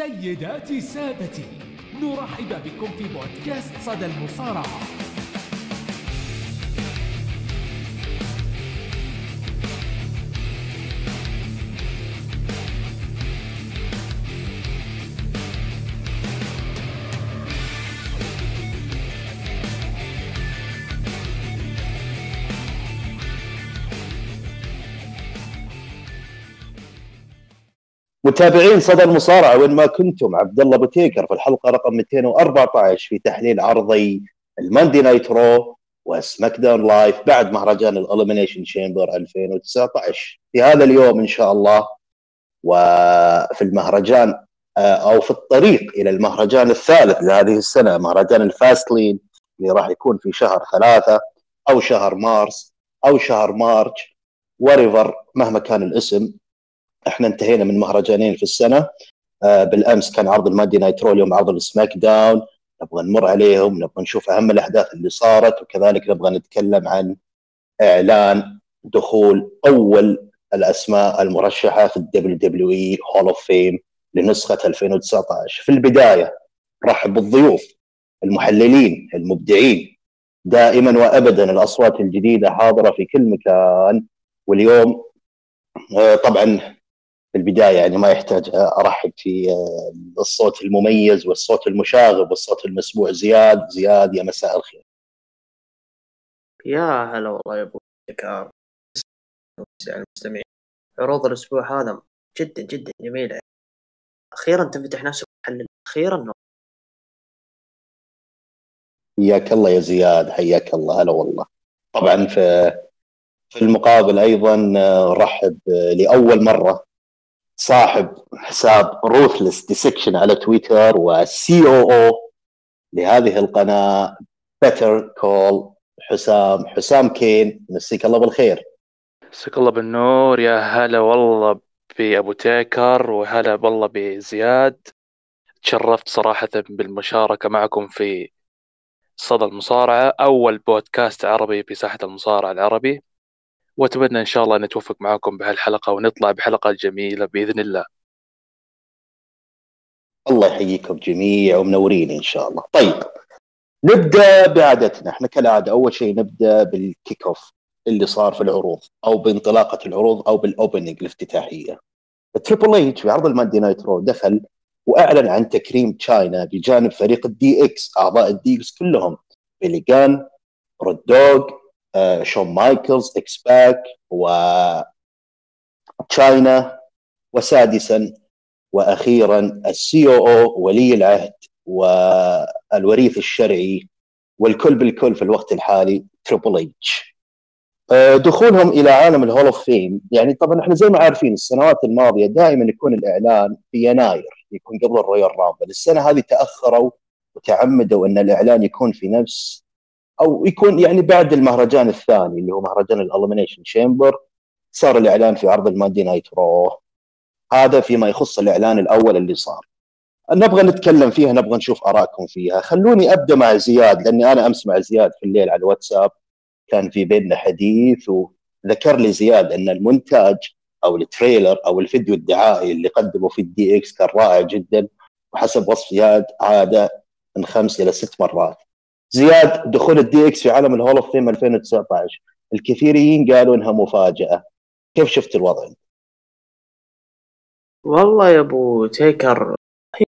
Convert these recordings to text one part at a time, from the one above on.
سيداتي سادتي نرحب بكم في بودكاست صدى المصارعة. متابعين صدى المصارعة وين ما كنتم. عبد الله بوتيكر في الحلقة رقم 214 في تحليل عرضي ال Monday Night Raw و SmackDown Live بعد مهرجان ال Elimination Chamber 2019 في هذا اليوم إن شاء الله وفي المهرجان آه، أو في الطريق إلى المهرجان الثالث لهذه السنة مهرجان ال Fastlane اللي راح يكون في شهر ثلاثة أو شهر مارس أو شهر March whatever مهما كان الاسم. إحنا انتهينا من مهرجانين في السنة. آه بالأمس كان عرض ال Monday Night Raw اليوم عرض ال SmackDown. نبغى نمر عليهم نبغى نشوف أهم الأحداث اللي صارت وكذلك نبغى نتكلم عن إعلان دخول أول الأسماء المرشحة في ال WWE Hall of Fame لنسخة 2019 في البداية رحب بالضيوف المحللين المبدعين. دائما وابدا الأصوات الجديدة حاضرة في كل مكان. واليوم آه، طبعا في البداية يعني ما يحتاج أرحب في آه، الصوت المميز والصوت المشاغب والصوت المسموع. زياد زياد يا مساء الخير. يا هلا والله يا أبو ذكر المستمعين. عروض الأسبوع هذا جدا جدا جميله أخيرا تفتح نفسك محلل أخيرا حياك الله يا زياد حياك الله هلا والله. طبعا في في المقابل أيضا آه، رحب آه، لأول مرة صاحب حساب Ruthless Discussion على تويتر وال COO لهذه القناة. بيتر كول حسام. حسام كين مسيك الله بالخير. مسيك الله بالنور. يا هلا والله بأبو تيكر وهلا والله بزياد. تشرفت صراحة بالمشاركة معكم في صدى المصارعة أول بودكاست عربي في ساحة المصارعة العربي. وأتمنى إن شاء الله نتوفق معكم بهالحلقة ونطلع بحلقة جميلة بإذن الله. الله يحييكم جميع ومنورين إن شاء الله. طيب نبدأ بعادتنا. إحنا كالعادة أول شيء نبدأ بال kick off اللي صار في العروض أو بانطلاقة العروض أو بال opening الافتتاحية. Triple H في عرض ال Monday Night Raw دخل وأعلن عن تكريم تشاينا بجانب فريق ال DX أعضاء ال DX كلهم. بيلي جان رود دوغ شون مايكلز إكس باك و تشاينا وسادسا وأخيرا ال COO ولي العهد والوريث الشرعي والكل بالكل في الوقت الحالي Triple H آه، دخولهم إلى عالم ال Hall of Fame يعني طبعا إحنا زي ما عارفين السنوات الماضية دائما يكون الإعلان في يناير يكون قبل ال Royal Rumble. السنة هذه تأخروا وتعمدوا إن الإعلان يكون في نفس أو يكون يعني بعد المهرجان الثاني اللي هو مهرجان ال Elimination Chamber صار الإعلان في عرض ال Monday Night Raw. هذا فيما يخص الإعلان الأول اللي صار. نبغى نتكلم فيها نبغى نشوف آرائكم فيها. خلوني أبدأ مع زياد لأني أنا أمس مع زياد في الليل على الواتساب. كان في بيننا حديث وذكر لي زياد أن المونتاج أو ال trailer أو الفيديو الدعائي اللي قدمه في ال DX كان رائع جدا. وحسب وصف زياد عاده من خمس إلى ست مرات. زياد دخول ال DX في عالم ال Hall of Fame 2019 الكثيرين قالوا إنها مفاجأة. كيف شفت الوضع؟ والله يا أبو تيكر هي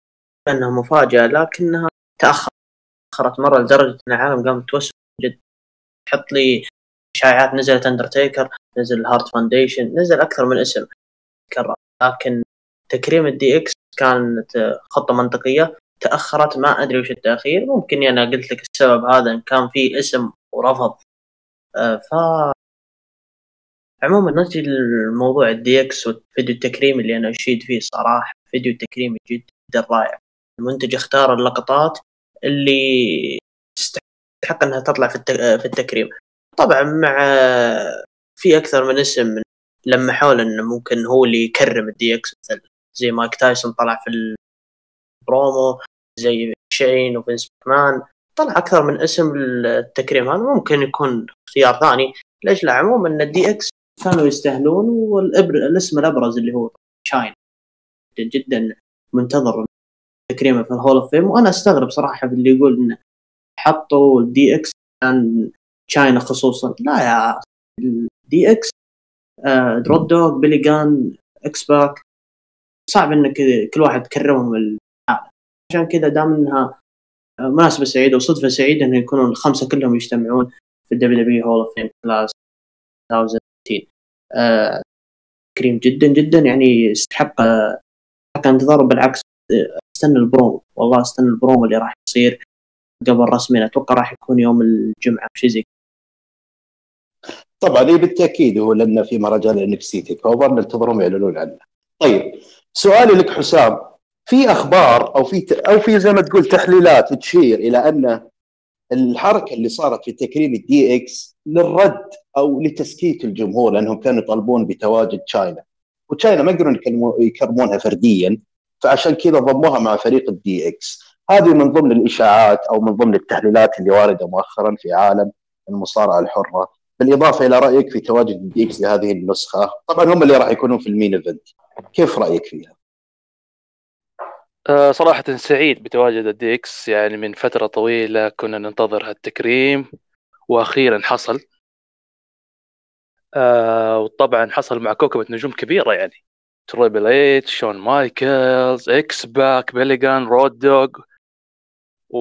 إنها مفاجأة لكنها تأخرت مرة لدرجة إن العالم قام يتوسع جد حط لي إشاعات نزلت اندرتيكر نزل هارت فاونديشن نزل أكثر من اسم. لكن تكريم الدي إكس كانت خطة منطقية. تأخرت ما أدري وش التأخير. ممكن أنا قلت لك السبب هذا إن كان في اسم ورفض. آه، ف عموما نجي للموضوع الدي إكس والفيديو التكريم اللي أنا أشيد فيه صراحة. فيديو تكريمي جدا رائع. المنتج اختار اللقطات اللي تستحق إنها تطلع في في التكريم. طبعا مع في أكثر من اسم لما حول انه ممكن هو اللي يكرم الدي إكس مثلا. زي مايك تايسون طلع في البرومو زي شين وفينس مكمان طلع أكثر من اسم التكريم هذا ممكن يكون اختيار ثاني. ليش لا؟ عموما إن الدي إكس كانوا يستاهلون والابر الاسم الأبرز اللي هو تشاينا. جدا منتظر تكريمه في ال Hall of Fame. وأنا أستغرب صراحة اللي يقول انه حطوا الدي إكس عن تشاينا خصوصا. لا يا الدي إكس آه رود دوغ بيلي غان إكس باك. صعب إنك كل واحد تكرمهم عشان كذا دام إنها مناسبة سعيدة وصدفة سعيدة إنه يكونوا الخمسة كلهم يجتمعون في الدبليو دبليو Hall of Fame class 2010 آه تكريم جدا جدا يعني يستحق يستحق انتظاره بالعكس. أستنى البرومو والله أستنى البرومو اللي راح يصير. قبل رسمي أتوقع راح يكون يوم الجمعة شيء زي طبعا اي بالتأكيد هو لأن في مهرجان انكس سي تيك ننتظرهم يعلنون عنه. طيب سؤالي لك حسام. في أخبار أو في أو في زي ما تقول تحليلات تشير إلى أن الحركة اللي صارت في تكريم الدي إكس للرد أو لتسكيت الجمهور لأنهم كانوا يطالبون بتواجد تشاينا. وتشاينا ما يقدرون يكرمونها فرديا فعشان كذا ضموها مع فريق الدي إكس هذه من ضمن الإشاعات أو من ضمن التحليلات اللي واردة مؤخرا في عالم المصارعة الحرة. بالإضافة إلى رأيك في تواجد الدي إكس لهذه النسخة طبعا هم اللي راح يكونون في ال main event. كيف رأيك فيها؟ أه صراحة سعيد بتواجد الدي إكس يعني من فترة طويلة كنا ننتظر هالتكريم وأخيرا حصل. أه وطبعا حصل مع كوكبة نجوم كبيرة يعني. تريبل اتش شون مايكلز إكس باك بيلي غان رود دوغ و...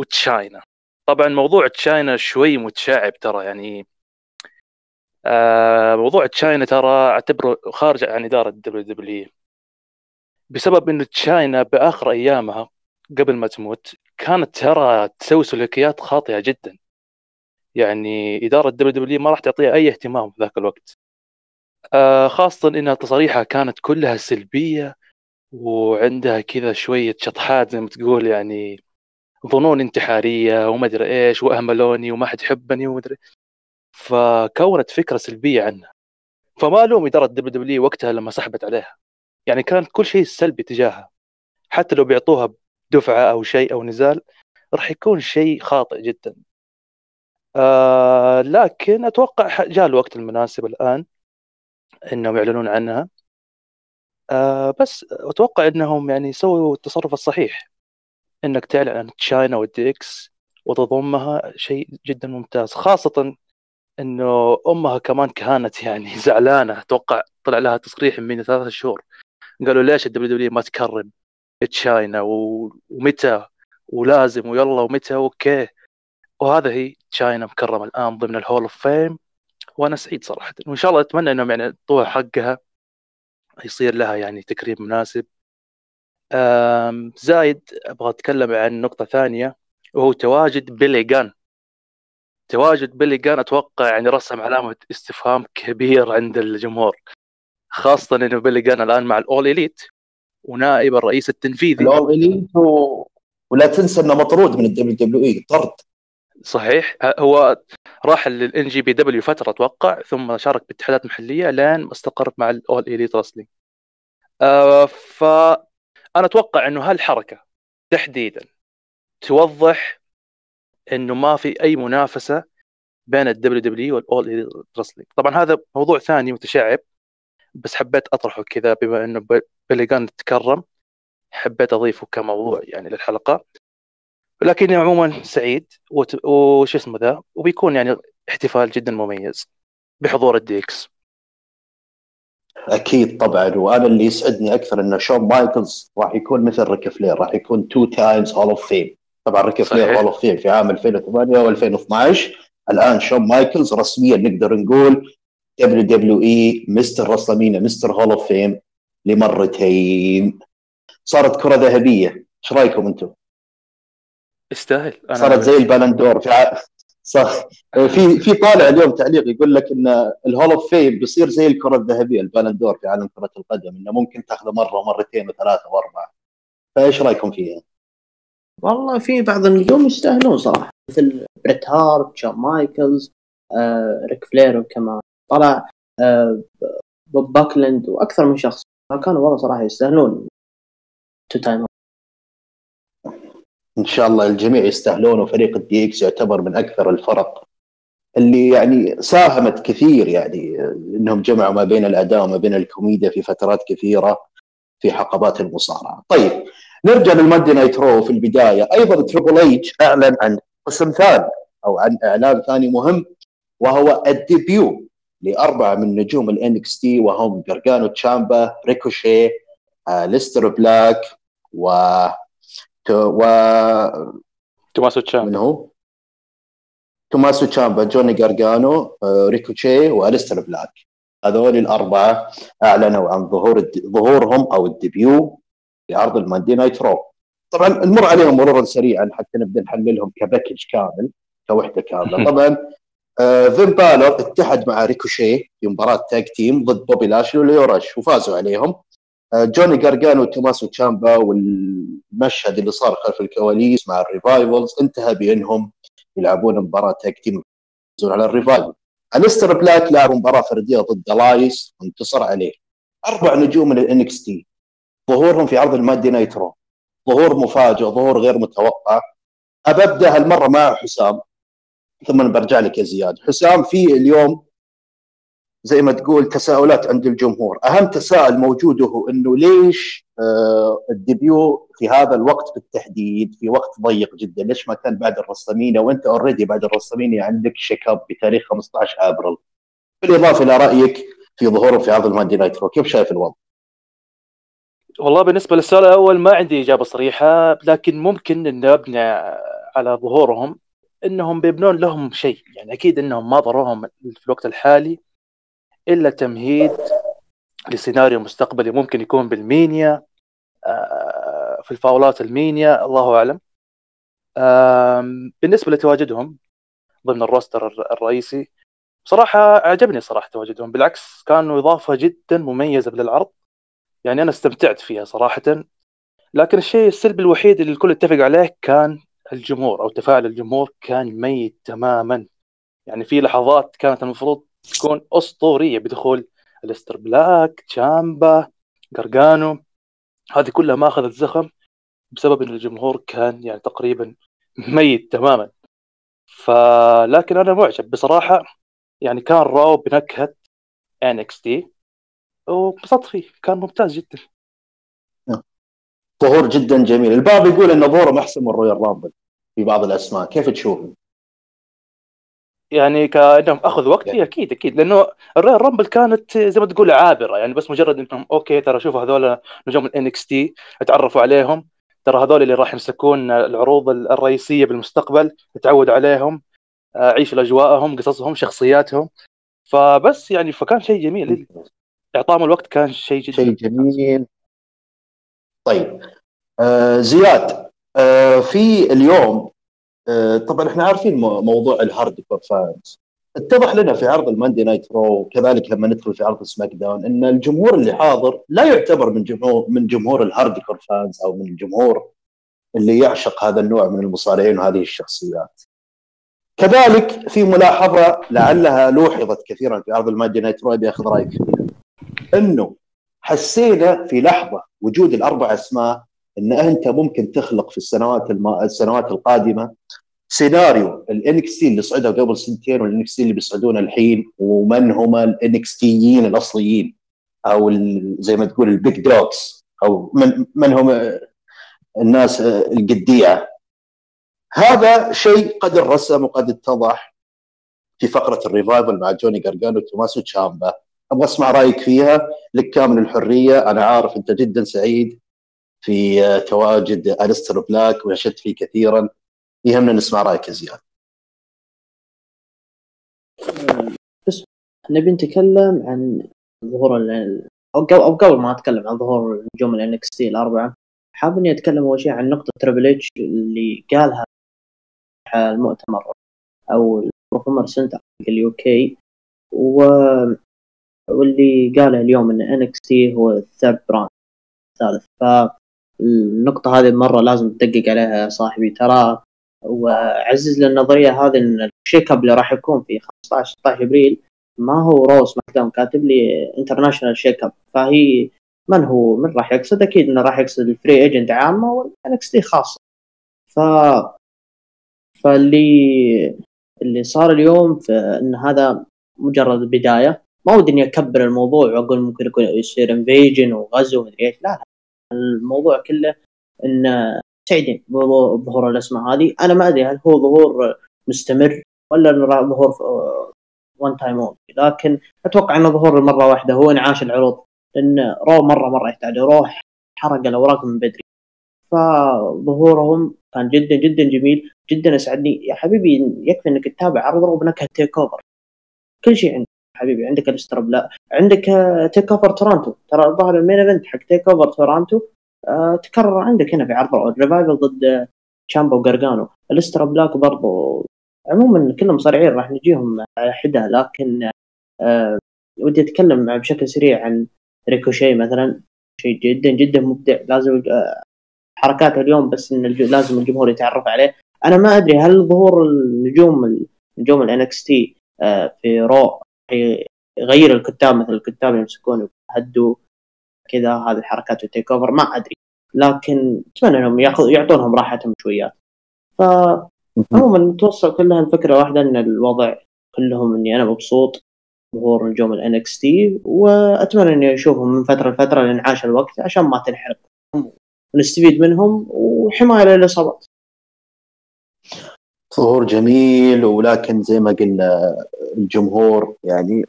وتشاينا طبعا موضوع تشاينا شوي متشعب ترى يعني. آه موضوع تشاينا ترى أعتبره خارج عن إدارة الدبليو دبليو بسبب انه تشاينا بآخر أيامها قبل ما تموت كانت ترى تسوي سلوكيات خاطئة جدا. يعني إدارة الدبليو دبليو ما راح تعطيها أي اهتمام في ذاك الوقت. آه خاصه انها تصاريحها كانت كلها سلبية وعندها كذا شوية شطحات زي ما تقول يعني ظنون انتحارية وما أدري إيش وأهملوني وما حد يحبني وما أدري. فكونت فكرة سلبية عنها. فما لوم إدارة دبليو دبليو وقتها لما سحبت عليها. يعني كانت كل شيء سلبي تجاهها. حتى لو بيعطوها دفعه أو شيء أو نزال راح يكون شيء خاطئ جدا. آه لكن أتوقع جاء الوقت المناسب الآن إنهم يعلنون عنها. آه بس أتوقع إنهم يعني يسووا التصرف الصحيح. إنك تعلن عن تشاينا والدي إكس وتضمها شيء جدا ممتاز. خاصة إنه أمها كمان كانت يعني زعلانة. أتوقع طلع لها تصريح من ثلاثة شهور. قالوا ليش الدبليو دبليو ما تكرم تشاينا ومتى؟ ولازم ويلا ومتى؟ أوكي. وهذا هي تشاينا مكرمة الآن ضمن ال Hall of Fame وأنا سعيد صراحة. وإن شاء الله أتمنى إنهم يعني يعطوها حقها يصير لها يعني تكريم مناسب. زايد أبغى أتكلم عن نقطة ثانية وهو تواجد بيلي غان. تواجد بيلي غان أتوقع يعني رسم علامة استفهام كبير عند الجمهور. خاصة إنه بيلي غان الآن مع ال All Elite ونائب الرئيس التنفيذي. ال All Elite و... ولا تنسى إنه مطرود من الدبليو دبليو إي طرد. صحيح. هو راح للإن جي بي دبليو فترة أتوقع ثم شارك باتحادات محلية لين استقر مع ال All Elite Wrestling آه ف أنا أتوقع إنه هالحركة تحديدا توضح إنه ما في أي منافسة بين الدبليو دبليو وال All Wrestling طبعا هذا موضوع ثاني متشعب. بس حبيت أطرحه كذا بما إنه بيلي غان تكرم حبيت أضيفه كموضوع يعني للحلقة. لكن عموما سعيد وش اسمه ذا؟ وبيكون يعني احتفال جدا مميز بحضور الدي إكس. أكيد طبعا وأنا اللي يسعدني أكثر انه شون مايكلز راح يكون مثل ريك فلير راح يكون two times Hall of Fame طبعا ريك فلير Hall of Fame في عام 2008 و2012 الآن شون مايكلز رسميا نقدر نقول دبليو دبليو اي Mister WrestleMania Mister Hall of Fame لمرتين. صارت كرة ذهبية. إيش رأيكم أنتم؟ يستاهل. صارت زي البالون دور. في ع... صح. في في طالع اليوم تعليق يقول لك إن ال Hall of Fame بيصير زي الكرة الذهبية ال Ballon d'Or في عالم كرة القدم إنه ممكن تاخذه مرة ومرتين وثلاثة وأربعة. فإيش رأيكم فيها؟ والله في بعض النجوم يستاهلون صراحة مثل بريت هارت شون مايكلز آه، ريك فلير كمان. طلع آه، بوب باكلند وأكثر من شخص. كانوا والله صراحة يستاهلون. two time إن شاء الله الجميع يستاهلون وفريق ال DX يعتبر من أكثر الفرق اللي يعني ساهمت كثير يعني إنهم جمعوا ما بين الأداء وما بين الكوميديا في فترات كثيرة في حقبات المصارعة. طيب نرجع لل Monday Night Raw في البداية. أيضا تريبل اتش أعلن عن قسم ثاني أو عن إعلان ثاني مهم وهو ال debut. لأربعة من نجوم NXT وهم جرجانو تشامبا ريكوشي أليستر بلاك و و توماسو تشام من هو؟ توماسو تشامبا جوني جارجانو آه، ريكوشي وأليستر بلاك. هذول الأربعة أعلنوا عن ظهور الد... ظهورهم أو ال debut لعرض ال Monday Night Raw طبعا نمر عليهم مرورا سريعا حتى نبدأ نحللهم ك package كامل كوحدة كاملة. طبعا آه فين بالور اتحد مع ريكوشي في مباراة tag team ضد بوبي لاشلي وليو راش وفازوا عليهم. آه جوني جارجانو وتوماسو تشامبا والمشهد اللي صار خلف الكواليس مع ال Revivals انتهى بأنهم يلعبون مباراة tag team على ال Revival. أليستر بلاك لعب مباراة فردية ضد إلايس وانتصر عليه. أربع نجوم من ال NXT. ظهورهم في عرض ال Monday Night Raw ظهور مفاجئ ظهور غير متوقع. أبدأ هالمرة مع حسام. ثم برجع لك يا زياد. حسام في اليوم زي ما تقول تساؤلات عند الجمهور. أهم تساؤل موجود هو إنه ليش آه ال debut في هذا الوقت بالتحديد في وقت ضيق جدا؟ ليش ما كان بعد ال WrestleMania وانت already بعد ال WrestleMania عندك shake up بتاريخ 15 آبريل. بالإضافة إلى رأيك في ظهوره في عرض ال Monday Night Raw كيف شايف الوضع؟ والله بالنسبة للسؤال الأول ما عندي إجابة صريحة لكن ممكن ان أبني على ظهورهم. إنهم بيبنون لهم شيء. يعني أكيد إنهم ما ضروهم في الوقت الحالي إلا تمهيد لسيناريو مستقبلي ممكن يكون بالمينيا آه، في الفاولات المينيا الله أعلم. بالنسبة لتواجدهم ضمن الروستر الرئيسي بصراحه عجبني صراحة تواجدهم. بالعكس كانوا إضافة جدا مميزة للعرض. يعني أنا استمتعت فيها صراحة. لكن الشيء السلبي الوحيد اللي الكل اتفق عليه كان الجمهور أو تفاعل الجمهور كان ميت تماما. يعني في لحظات كانت المفروض تكون أسطورية بدخول أليستر بلاك تشامبا قرقانو هذه كلها ما أخذت زخم بسبب إن الجمهور كان يعني تقريبا ميت تماما. فلكن أنا معجب. بصراحة يعني كان Raw بنكهة NXT وانبسطت فيه. كان ممتاز جدا. ظهور جدا جميل. البعض يقول إن ظهوره احسن من Royal Rumble في بعض الأسماء. كيف تشوف يعني كأنهم أخذ وقت؟ فيه أكيد أكيد. لأنه ال Royal Rumble كانت زي ما تقول عابرة. يعني بس مجرد إنهم okay ترى شوفوا هذول نجوم ال NXT اتعرفوا عليهم. ترى هذول اللي راح يمسكون العروض الرئيسية بالمستقبل تعود عليهم عيش اجواءهم قصصهم شخصياتهم. فبس يعني فكان شيء جميل. إعطاهم الوقت كان شيء جدا. شيء جميل. طيب آه زياد آه في اليوم آه طبعا إحنا عارفين موضوع ال hardcore fans اتضح لنا في عرض ال Monday Night Raw كذلك لما ندخل في عرض SmackDown إن الجمهور اللي حاضر لا يعتبر من جمهور من جمهور ال hardcore fans أو من الجمهور اللي يعشق هذا النوع من المصارعين وهذه الشخصيات. كذلك في ملاحظة لعلها لوحظت كثيرا في عرض ال Monday Night Raw أبي أخذ رأيك فيها. إنه حسينا في لحظة وجود الأربع أسماء إن أنت ممكن تخلق في السنوات الم... السنوات القادمة سيناريو ال NXT اللي صعدوا قبل سنتين وال NXT اللي بيصعدون الحين ومن هم ال NXT يين الأصليين أو زي ما تقول ال big dogs أو من من هم الناس القديمة هذا شيء قد الرسم وقد اتضح في فقرة ال Revival مع جوني جارجانو وتوماسو تشامبا. أبغى أسمع رأيك فيها لك كامل الحرية. أنا عارف أنت جدا سعيد في تواجد أليستر بلاك ونشدت فيه كثيرا. يهمنا نسمع رأيك يا زياد. بس نبي نتكلم عن ظهور أو قبل ما أتكلم عن ظهور نجوم ال NXT الأربعة حاب إني أتكلم أول شيء عن نقطة تريبل اتش اللي قالها المؤتمر أو ال Performance Center ال UK. و واللي قاله اليوم إن NXT هو ال third brand الثالث. فالنقطة هذه مرة لازم تدقق عليها يا صاحبي. ترى وعزز للنظرية هذه إن ال shake up اللي راح يكون في 15 16 إبريل ما هو روس ماك كاتب لي انترناشونال شيك اب فهي من هو؟ من راح يقصد؟ أكيد إنه راح يقصد الفري ايجنت عامة والانكس تي خاصة. ف فاللي اللي صار اليوم في إن هذا مجرد بداية. ما ودي إني أكبر الموضوع وأقول ممكن يكون يصير انفيجن وغزو ومدري إيش. لا لا. الموضوع كله إن سعيدين بظهور الأسماء هذه. أنا ما أدري هل هو ظهور مستمر ولا ظهور one time لكن أتوقع إنه ظهور مرة واحدة هو انعاش العروض. لأن رو مره مرة يحتاج. رو حرق الأوراق من بدري. فظهورهم كان جدا جدا جميل. جدا أسعدني. يا حبيبي يكفي إنك تتابع عرض رو بنكهه تيك اوفر كل شيء عندك. حبيبي عندك ال Aster Black عندك تيك اوفر تورانتو ترى الظاهر ال main event حق تيك اوفر تورانتو آه تكرر عندك هنا في عرض ال Revival ضد تشامبا وجرجانو أليستر بلاك برضو؟ عموما كلهم صارعين راح نجيهم على حدة لكن آه ودي أتكلم بشكل سريع عن ريكوشيه مثلا. شيء جدا جدا مبدع. لازم آه حركاته اليوم بس إن لازم الجمهور يتعرف عليه. أنا ما أدري هل ظهور النجوم نجوم الان إكس تي في رو يغير الكتاب مثل الكتاب يمسكون يهدوا كذا هذه الحركات التيك اوفر ما أدري. لكن أتمنى إنهم ياخذ يعطونهم راحتهم شويات ف عموما توصل كلها الفكرة واحدة إن الوضع كلهم إني أنا مبسوط ظهور نجوم إكس تي وأتمنى إني أشوفهم من فترة لفترة لإنعاش الوقت عشان ما تنحرق. ونستفيد منهم وحماية للإصابات. ظهور جميل ولكن زي ما قلنا الجمهور يعني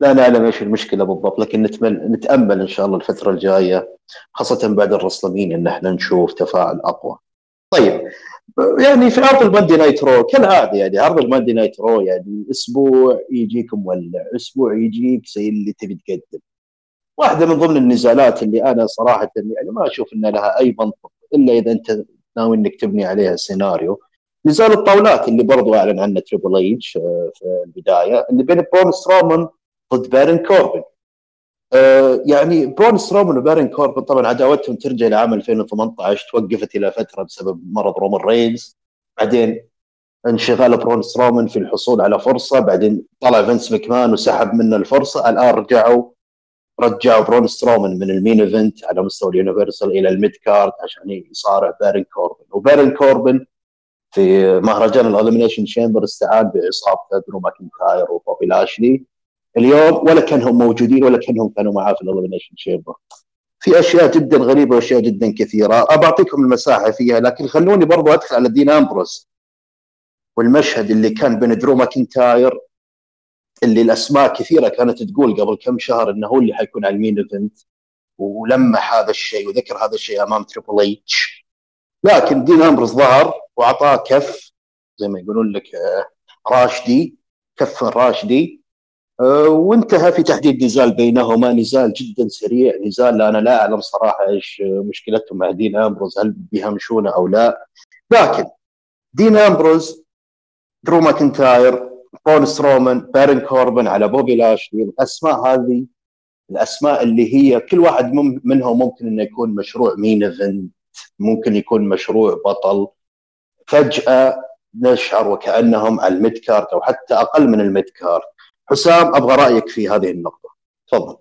لا نعلم إيش المشكلة بالضبط لكن نتمنى نتأمل إن شاء الله الفترة الجاية خاصة بعد الرسلمين إن إحنا نشوف تفاعل أقوى. طيب يعني في عرض الماندي نايت رو كالعادة يعني عرض الماندي نايت رو يعني أسبوع يجيك مولع، أسبوع يجيك زي اللي تبي تقدم. واحدة من ضمن النزالات اللي أنا صراحة يعني ما أشوف إن لها أي منطق إلا إذا أنت ناوي إنك تبني عليها سيناريو. نزال الطاولات اللي برضو أعلن عنه تريبل ايتش في البداية اللي بين برون سترومان ضد بارن كوربن. آه يعني برون سترومان وبارن كوربن طبعا عداوتهم ترجع لعام 2018 توقفت إلى فترة بسبب مرض رومان رينز. بعدين انشغال برون سترومان في الحصول على فرصة. بعدين طلع فينس مكمان وسحب منه الفرصة. الآن رجعوا رجعوا برون سترومان من ال main event على مستوى اليونيفرسال إلى ال mid card عشان يصارع بارن كوربن. وبارن كوربن في مهرجان الاليمينيشن شامبر استعان بعصابته درو ماكنتاير وبوبي لاشلي. اليوم ولا كانهم موجودين ولا كانهم كانوا معاه في الاليمينيشن شامبر في أشياء جدا غريبة وأشياء جدا كثيرة. ابعطيكم المساحة فيها لكن خلوني برضو أدخل على دين امبروس والمشهد اللي كان بين درو ماكنتاير اللي الأسماء كثيرة كانت تقول قبل كم شهر إنه هو اللي حيكون على ال main event ولمح هذا الشيء وذكر هذا الشيء أمام تريبل اتش لكن دين امبروس ظهر وأعطاه كف زي ما يقولون لك راشدي كف راشدي. وانتهى في تحديد نزال بينهما. نزال جدا سريع نزال أنا لا أعلم صراحة إيش مشكلتهم مع دين أمبروز هل بيهمشونه أو لا. لكن دين أمبروز درو ماكنتاير برون سترومان بارن كوربن علاوة بوبي لاشلي الأسماء هذه الأسماء اللي هي كل واحد منهم ممكن إنه يكون مشروع main event ممكن يكون مشروع بطل. فجأة نشعر وكأنهم على ال mid card أو حتى أقل من ال mid card حسام أبغى رأيك في هذه النقطة. تفضل.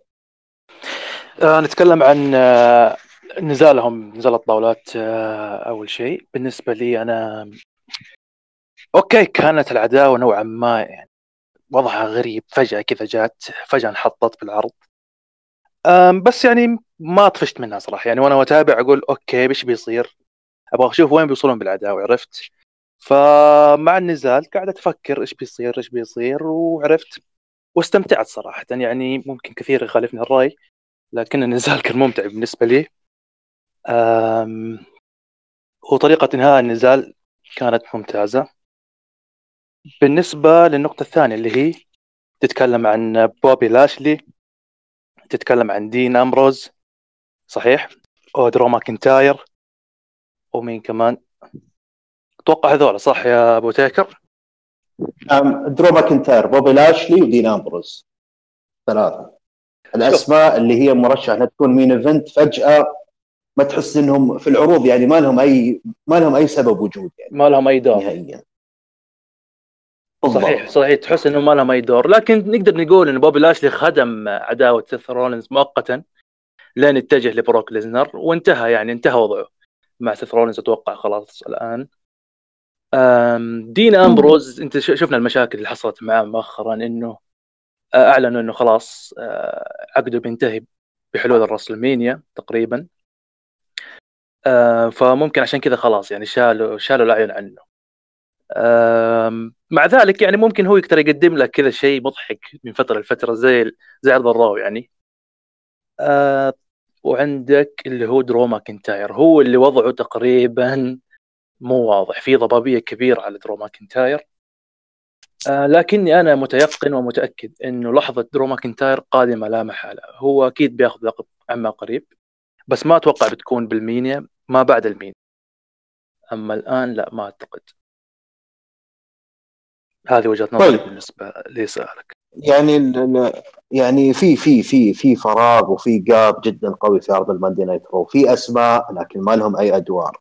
آه نتكلم عن آه نزالهم نزال الطاولات آه أول شيء. بالنسبة لي أنا okay كانت العداوة نوعا ما يعني وضعها غريب. فجأة كذا جات فجأة انحطت بالعرض. بس يعني ما طفشت منها صراحة. يعني وأنا اتابع أقول أوكي إيش بيصير؟ أبغى أشوف وين بيوصلون بالعداوة عرفت؟ فمع النزال قاعد أفكر إيش بيصير إيش بيصير وعرفت واستمتعت صراحة. يعني ممكن كثير يخالفني الرأي لكن النزال كان ممتع بالنسبة لي. وطريقة إنهاء النزال كانت ممتازة. بالنسبة للنقطة الثانية اللي هي تتكلم عن بوبي لاشلي تتكلم عن دين امبروز صحيح؟ ودرو ماكنتاير ومين كمان؟ أتوقع هذول صح يا أبو نعم درو ماكنتاير بوبي لاشلي ودين أمبروز. ثلاثة. الأسماء اللي هي مرشحة إنها تكون main event فجأة ما تحس إنهم في العروض يعني ما لهم أي ما لهم أي سبب وجود يعني. ما لهم أي دور. نهائيا. صحيح صحيح. تحس إنه ما لهم أي دور. لكن نقدر نقول إن بوبي لاشلي خدم عداوة سيث رولينز مؤقتا لين اتجه لبروك ليزنر وانتهى يعني انتهى وضعه. مع سيث رولينز أتوقع خلاص الآن. دين أمبروز أنت شفنا المشاكل اللي حصلت معاه مؤخرا إنه أعلنوا إنه خلاص عقده بينتهي بحلول الرسلمينيا تقريبا. آه فممكن عشان كذا خلاص يعني شالوا شالوا العين عنه. آه مع ذلك يعني ممكن هو يقدر يقدم لك كذا شيء مضحك من فترة لفترة زي زي عرض الراو يعني. آه وعندك اللي هو درو ماكنتاير هو اللي وضعه تقريبا مو واضح في ضبابية كبيرة على درو ماكنتاير. آه لكني أنا متيقن ومتأكد إنه لحظة درو ماكنتاير قادمة لا محالة. هو أكيد بياخذ لقب عما قريب بس ما أتوقع بتكون بالمينيا ما بعد المينيا. أما الآن لا ما أعتقد. هذه وجهة نظري طيب. بالنسبة لسؤالك يعني ال- يعني في في في في فراغ وفي gap جدا قوي في عرض الماندي نايت رو في أسماء لكن ما لهم أي أدوار.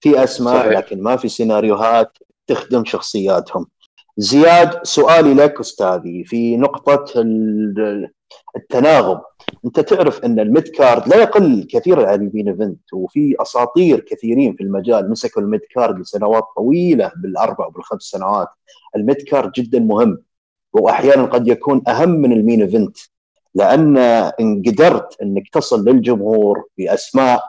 في أسماء صحيح. لكن ما في سيناريوهات تخدم شخصياتهم. زياد سؤالي لك أستاذي في نقطة ال- التناغم. أنت تعرف أن ال mid card لا يقل كثيرا عن ال main event وفي أساطير كثيرين في المجال. مسكوا ال mid card لسنوات طويلة بالأربع وبالخمس سنوات. ال mid card جدا مهم. وأحيانا قد يكون أهم من ال main event لأن ان قدرت إنك تصل للجمهور بأسماء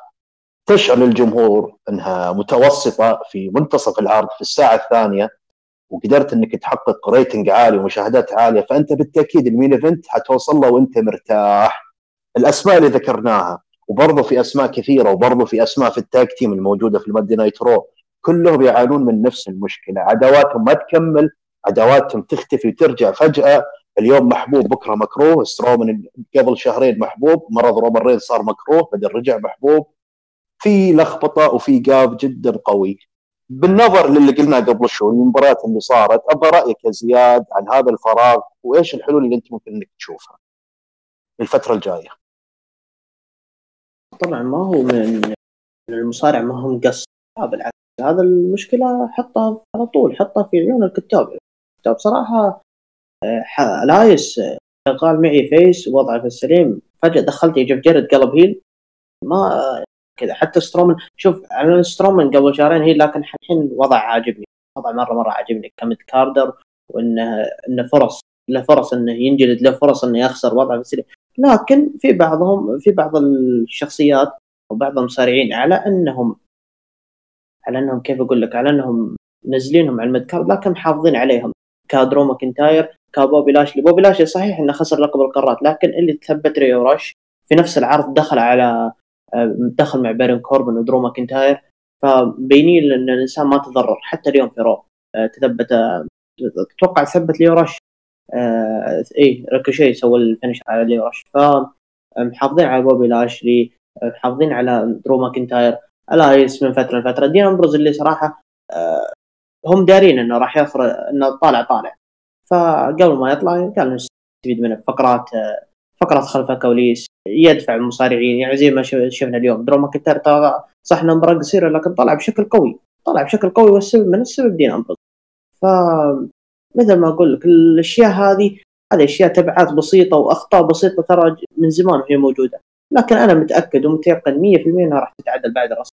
تشعر للجمهور إنها متوسطة في منتصف العرض في الساعة الثانية وقدرت إنك تحقق rating عالي ومشاهدات عالية فأنت بالتأكيد ال main event حتوصل له وأنت مرتاح. الأسماء اللي ذكرناها وبرضه في أسماء كثيرة وبرضه في أسماء في ال tag team الموجودة في الماندي نايت رو كلهم يعانون من نفس المشكلة عداواتهم ما تكمل عداواتهم تختفي وترجع فجأة. اليوم محبوب بكرة مكروه. سترومان قبل شهرين محبوب. مرض رومان رين صار مكروه. بعدين رجع محبوب. في لخبطة وفي جاب جدا قوي. بالنظر للي قلناه قبل شوي المباريات اللي صارت أبغى رأيك يا زياد عن هذا الفراغ وإيش الحلول اللي أنت ممكن إنك تشوفها الفترة الجاية؟ طبعا ما هو من المصارع ما هو مقصر بالعكس هذا المشكلة حطها على طول حطها في عيون الكتاب. الكتاب صراحة آه، إلياس آه، شغال معي face وضعه في السليم. فجأة دخلت جيف جاريت قلب heel. ما كذا. حتى سترومان شوف على سترومان قبل شهرين هي لكن الحين وضع عاجبني. وضع مرة مرة عاجبني. ك mid carder وإنه إنه فرص له فرص إنه ينجلد له فرص إنه يخسر وضعه في السليم. لكن في بعضهم في بعض الشخصيات وبعض المصارعين على إنهم على إنهم كيف أقول لك على إنهم منزلينهم على ال mid card لكن محافظين عليهم. كدرو ماكنتاير كبوبي لاشلي بوبي لاشلي صحيح إنه خسر لقب القارات لكن اللي تثبت ليو رش في نفس العرض دخل على آه، دخل مع بارون كوربن ودرو ماكنتاير. فبينين إن الإنسان ما تضرر حتى اليوم في رو آه، تثبت آه، أتوقع ثبت ليو رش آه إيه ريكوشي سوى ال finish على ليو رش فمحافظين على بوبي لاشلي آه، محافظين على درو ماكنتاير. إلياس من فترة لفترة. دين أمبروز اللي صراحة آه، هم دارين إنه راح يفرض إنه طالع طالع. فقبل ما يطلع قال نستفيد منه فقرات آه، فقرات خلف الكواليس يدفع المصارعين يعني زي ما شف- شفنا اليوم. درو ماكنتاير صح انه خسره لكن طلع بشكل قوي. طلع بشكل قوي والسبب من السبب دين امبروز ف مثل ما أقول لك الأشياء هذه هذه أشياء تبعات بسيطة وأخطاء بسيطة ترى من زمان وهي موجودة. لكن أنا متأكد ومتيقن 100% إنها راح تتعدل بعد الرسم.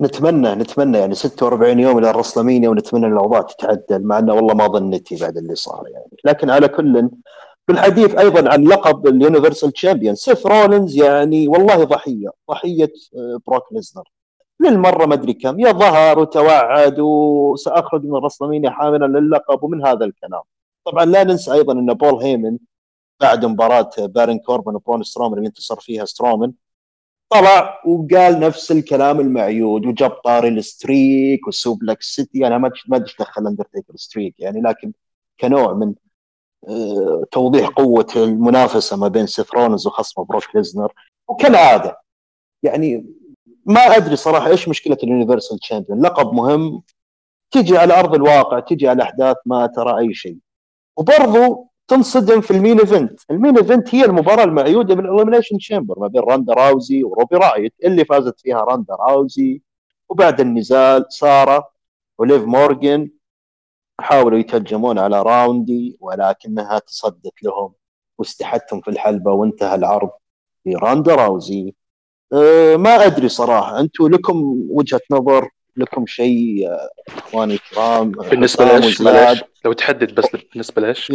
نتمنى نتمنى يعني 46 يوم إلى الرسلمينيا ونتمنى الأوضاع تتعدل مع إنه والله ما ظنيتي بعد اللي صار يعني. لكن على كل بالحديث أيضا عن لقب ال universal champion سيث رولينز يعني والله ضحية ضحية آه، بروك ليزنر. للمرة ما أدري كم يظهر وتوعد وسأخرج من الرسلمينيا حاملا للقب ومن هذا الكلام. طبعا لا ننسى أيضا إن بول هيمن بعد مباراة بارون كوربن وبرون سترومان اللي انتصر فيها سترومان طلع وقال نفس الكلام المعيود وجاب طاري ال streak وال suplex city. أنا ما ما دخل اندرتيكر streak يعني لكن كنوع من آه، توضيح قوة المنافسة ما بين سيث رولنز وخصمه بروك ليزنر. وكالعادة يعني ما أدري صراحة إيش مشكلة ال universal champion. لقب مهم تجي على أرض الواقع تجي على أحداث ما ترى أي شيء. وبرضو تنصدم في ال main event، ال main event هي المباراة المعيودة بال elimination chamber ما بين راندا راوزي وروبي رايوت اللي فازت فيها راندا راوزي. وبعد النزال سارة وليف مورجن حاولوا يتهجمون على راوزي ولكنها تصدت لهم واستحتهم في الحلبة وانتهى العرض براندا راوزي. أه ما أدري صراحة. أنتم لكم وجهة نظر؟ لكم شيء أخواني الكرام؟ بالنسبة لإيش؟ لو تحدد بس بالنسبة لإيش؟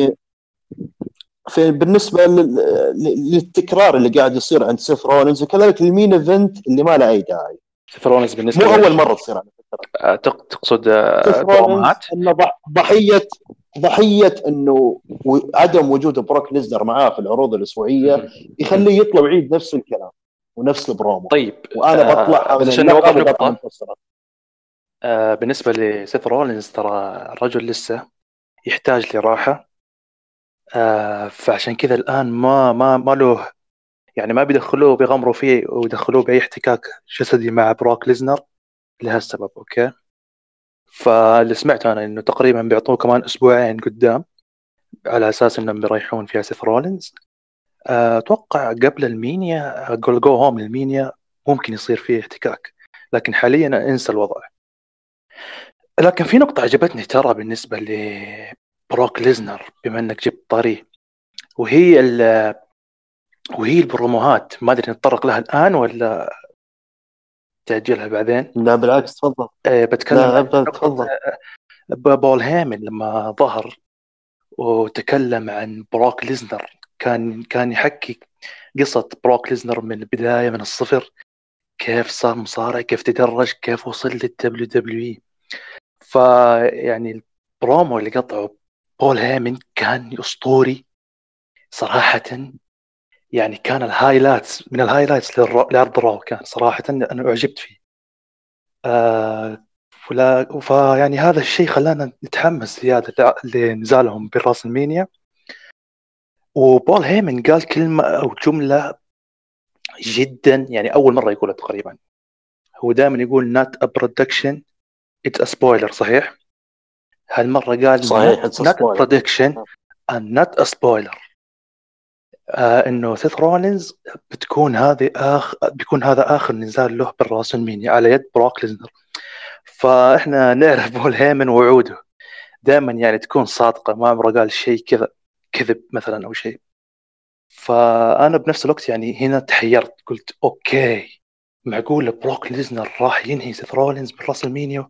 بالنسبة لل- للتكرار اللي قاعد يصير عند سيث رولينز وكذلك ال main event اللي ما له أي داعي. سيث رولينز بالنسبة مو أول مرة تصير على فكره آه، تق- تقصد آه، سيث برومات إنه ضح- ضحيه ضحية إنه عدم وجود بروك ليزنر معاه في العروض الأسبوعية يخليه يطلع ويعيد نفس الكلام ونفس البرومو. طيب وأنا آه، بطلع من عشان نوضح. آه، بالنسبة لسيث رولينز ترى الرجل لسه يحتاج لراحة. آه، فعشان كذا الآن ما ما ما له يعني ما بيدخلوه بيغمروا فيه ويدخلوه بأي احتكاك جسدي مع بروك ليزنر لهالسبب أوكي؟ فاللي سمعته أنا إنه تقريبا بيعطوه كمان أسبوعين قدام على أساس إنهم بيريحون فيها سيث رولينز آه، أتوقع قبل المينيا أقول go home للمينيا ممكن يصير فيه احتكاك لكن حاليا أنسى الوضع. لكن في نقطة عجبتني ترى بالنسبة لبروك ليزنر بما إنك جبت طاري وهي ال وهي البروموهات. ما أدري نتطرق لها الآن ولا تاجلها بعدين؟ لا بالعكس تفضل. أه بتكلم لا تفضل. ب- بول هيمن لما ظهر وتكلم عن بروك ليزنر. كان كان يحكي قصة بروك ليزنر من البداية من الصفر. كيف صار مصارع كيف تدرج كيف وصل للدبليو دبليو اي فيعني البرومو اللي قطعه بول هيمن كان أسطوري صراحة. يعني كان ال highlights من ال highlights لعرض الرو كان صراحة أنا أعجبت فيه. آه فلا فيعني هذا الشيء خلانا نتحمس زيادة لع- لنزالهم براس المينيا. وبول هيمن قال كلمة أو جملة جدا يعني أول مرة يقولها تقريبا. هو دائما يقول not a production it's a spoiler صحيح؟ هالمرة قال صحيح، not a spoiler. آه إنه سيث رولينز بتكون هذه اخ بيكون هذا آخر نزال له بالراس المينيا على يد بروك ليزنر فإحنا نعرف بول هيمن وعوده. دائما يعني تكون صادقة ما عمره قال شيء كذا كذب مثلا أو شيء. فأنا بنفس الوقت يعني هنا تحيرت قلت أوكي معقول بروك ليزنر راح ينهي سيث رولينز بال WrestleMania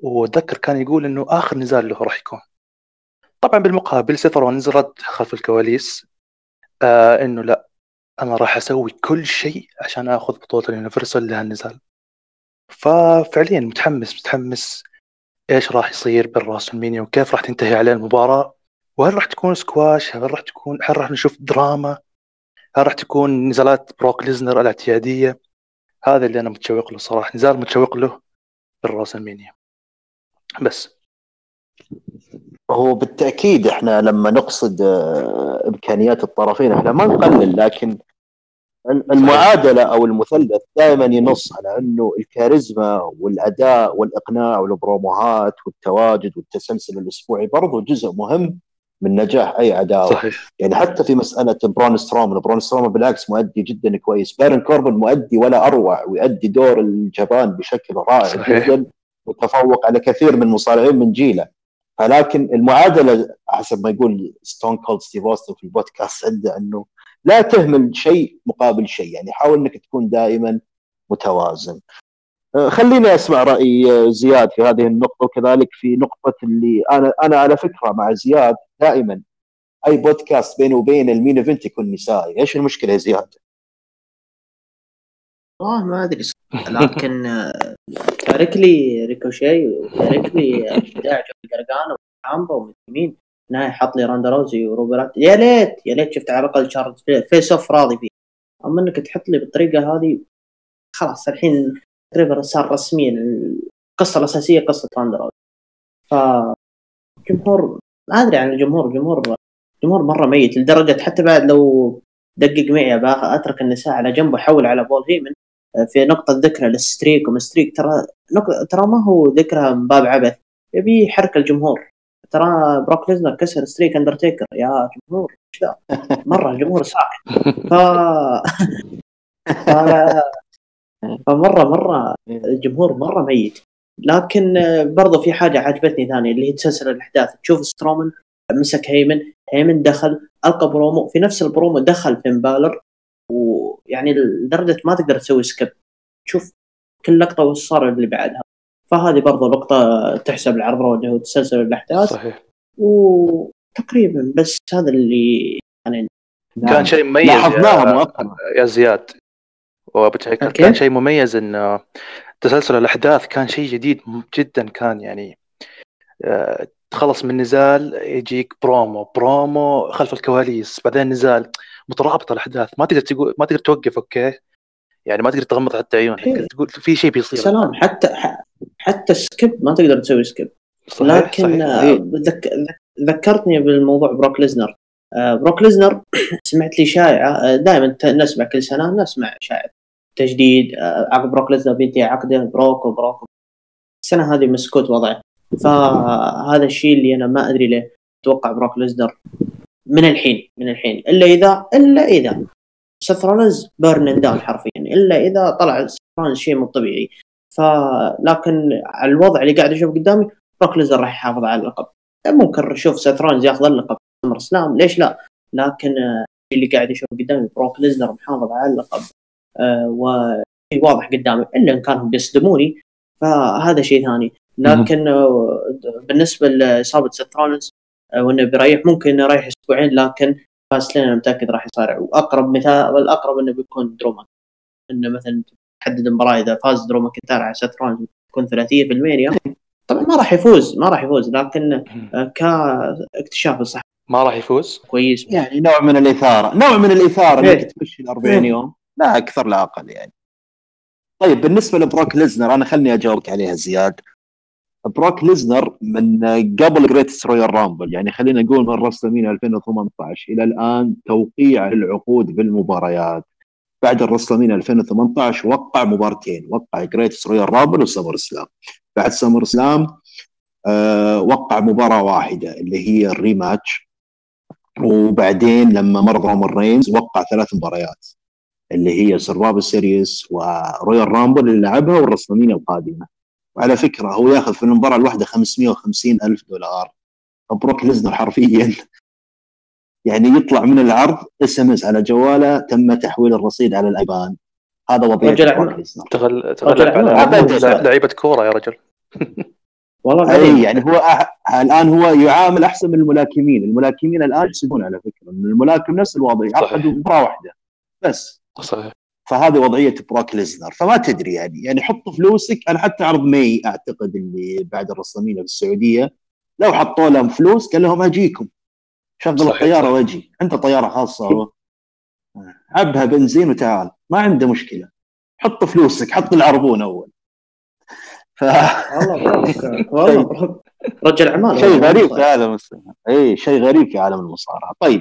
واتذكر كان يقول إنه آخر نزال له راح يكون. طبعا بالمقابل سيث رولينز رد خلف الكواليس آه إنه لا أنا راح أسوي كل شيء عشان آخذ بطولة ال Universal لهالنزال. ففعليا متحمس متحمس إيش راح يصير بال WrestleMania وكيف راح تنتهي عليه المباراة. وهل راح تكون سكواش؟ هل راح تكون هل راح نشوف دراما؟ هل راح تكون نزالات بروك ليزنر الإعتيادية؟ هذا اللي أنا متشوق له صراحة نزال متشوق له بال WrestleMania بس. هو بالتأكيد إحنا لما نقصد آه، إمكانيات الطرفين إحنا ما نقلل لكن المعادلة أو المثلث دائما ينص على إنه الكاريزما والأداء والإقناع والبروموهات والتواجد والتسلسل الأسبوعي برضو جزء مهم من نجاح أي عداوه صحيح. يعني حتى في مسألة برون سترومان برون سترومان بالعكس مؤدي جدا كويس. بارن كوربن مؤدي ولا أروع ويؤدي دور الجبان بشكل رائع صحيح. جدا. وتفوق على كثير من المصارعين من جيله. فلكن المعادلة حسب ما يقول ستون كولد ستيف اوستن في البودكاست عنده إنه لا تهمل شيء مقابل شيء. يعني حاول إنك تكون دائما متوازن. آه، خليني أسمع رأي آه، زياد في هذه النقطة وكذلك في نقطة اللي أنا أنا على فكرة مع زياد دائما أي بودكاست بيني وبين ال main event يكون نسائي. إيش المشكلة يا زياد؟ والله ما أدري لكن آه، تارك لي ريكوشي وتارك لي آه، بداية جوني جرجانو وتشامبا ومن مين نهاية حط لي روندا روزي وروبي رايت يا ليت يا ليت شفت على الأقل شارلت face-off راضي فيه. أما إنك تحط لي بالطريقة هذه خلاص الحين تقريبا صار رسميا القصة الأساسية قصة روندا روزي. ف جمهور ما أدري عن الجمهور الجمهور الجمهور مرة ميت لدرجة حتى بعد لو دقق معي أترك النساء على جنب وأحول على بول هيمن. في نقطة ذكر ال streak وما streak ترى نق... ترى ما هو ذكرى من باب عبث يبي يحرك الجمهور. ترى بروك ليزنر كسر streak اندرتيكر يا جمهور إيش مرة الجمهور ساكت ف... ف... فمرة مرة الجمهور مرة ميت. لكن برضو في حاجة عجبتني ثانية اللي هي تسلسل الأحداث. تشوف سترومان مسك هيمن هيمن دخل ألقى برومو في نفس البرومو دخل فين بالور. ويعني لدرجة ما تقدر تسوي skip تشوف كل لقطة وش صار اللي بعدها. فهذه برضو نقطة تحسب العرض اللي هو تسلسل الأحداث. صحيح. وتقريبا بس هذا اللي يعني كان شيء مميز لاحظناها يا, مؤخرا. يا زياد؟ كان شيء مميز إن تسلسل الأحداث كان شيء جديد جدا كان يعني آه، تخلص من نزال يجيك promo. promo خلف الكواليس بعدين نزال. مترابطة الأحداث. ما تقدر تقول ما تقدر توقف أوكي؟ يعني ما تقدر تغمض حتى عيونك إيه. تقول في شيء بيصير. سلام. حتى حتى skip ما تقدر تسوي سكيب. صحيح لكن صحيح. آه، إيه. ذك... ذك- ذكرتني بالموضوع بروك ليزنر. آه، بروك ليزنر سمعت لي شائعة. دائما نسمع كل سنة نسمع شائعة تجديد. آه، عقد بروك ليزنر بينتهي عقده بروك وبروك. السنة هذه مسكوت وضعه. فهذا الشيء اللي أنا ما أدري ليه أتوقع بروك ليزنر. من الحين من الحين. إلا إذا إلا إذا سيث رولنز burn it down حرفيا. إلا إذا طلع سيث رولنز شيء مو طبيعي. فلكن على الوضع اللي قاعد أشوف قدامي بروك ليزنر راح يحافظ على اللقب ممكن نشوف سيث رولنز ياخذ اللقب SummerSlam ليش لا؟ لكن اللي قاعد أشوف قدامي بروك ليزنر محافظ على اللقب وشيء واضح قدامي إلا إن كانوا بيصدموني فهذا شيء ثاني. لكن آه، بالنسبة لإصابة سيث رولنز آه، وإنه بيريح ممكن إنه يريح أسبوعين لكن Fastlane أنا متأكد راح يصارع. وأقرب مثال والأقرب إنه بيكون دراما إنه مثلا تحدد مباراه إذا فاز درو ماكنتاير على رولنز تكون ثلاثيه في Mania طبعا ما راح يفوز ما راح يفوز لكن آه، كاكتشاف الصح ما راح يفوز؟ كويس. يعني نوع من الاثاره نوع من الإثارة إيه. انك تمشي ال 40 إيه. يوم. لا أكثر لا أقل يعني. طيب بالنسبة لبروك ليزنر أنا خلني أجاوبك عليها زياد. بروك ليزنر من قبل Greatest Royal Rumble يعني خلينا نقول من WrestleMania 2018 إلى الآن توقيع العقود بالمباريات. بعد ال WrestleMania 2018 وقع مبارتين. وقع Greatest Royal Rumble و SummerSlam بعد SummerSlam آه وقع مباراة واحدة اللي هي ال rematch. وبعدين لما مر رومان رينز وقع ثلاث مباريات اللي هي Survivor Series و Royal Rumble اللي لعبها وال WrestleMania القادمة. وعلى فكرة هو ياخذ في المباراة الواحدة 550 ألف دولار. بروك ليزنر حرفيا. يعني يطلع من العرض SMS على جواله تم تحويل الرصيد على ال IBAN. هذا وضعية رجل بروك أعمال. ليزنر. تغل... تغلب. على أبداً. لعيبة كورة يا رجل. والله أي يعني هو أح... الآن هو يعامل أحسن من الملاكمين، الملاكمين الآن يسيبون على فكرة. الملاكم نفس الوضع صحيح. يعقد مباراه واحدة. بس. صحيح. فهذه وضعية بروك ليزنر. فما تدري يعني. يعني حط فلوسك. أنا حتى عرض ماي أعتقد اللي بعد ال WrestleMania في السعودية. لو حطوا لهم فلوس قال لهم أجيكم. شغل الطيارة. وأجي. عنده طيارة خاصة هو عبها بنزين وتعال. ما عنده مشكلة. حط فلوسك. حط العربون أول. ف والله بروك والله بروك رجل أعمال. شيء غريب في عالم الس- اي شيء غريب في عالم المصارعة. طيب.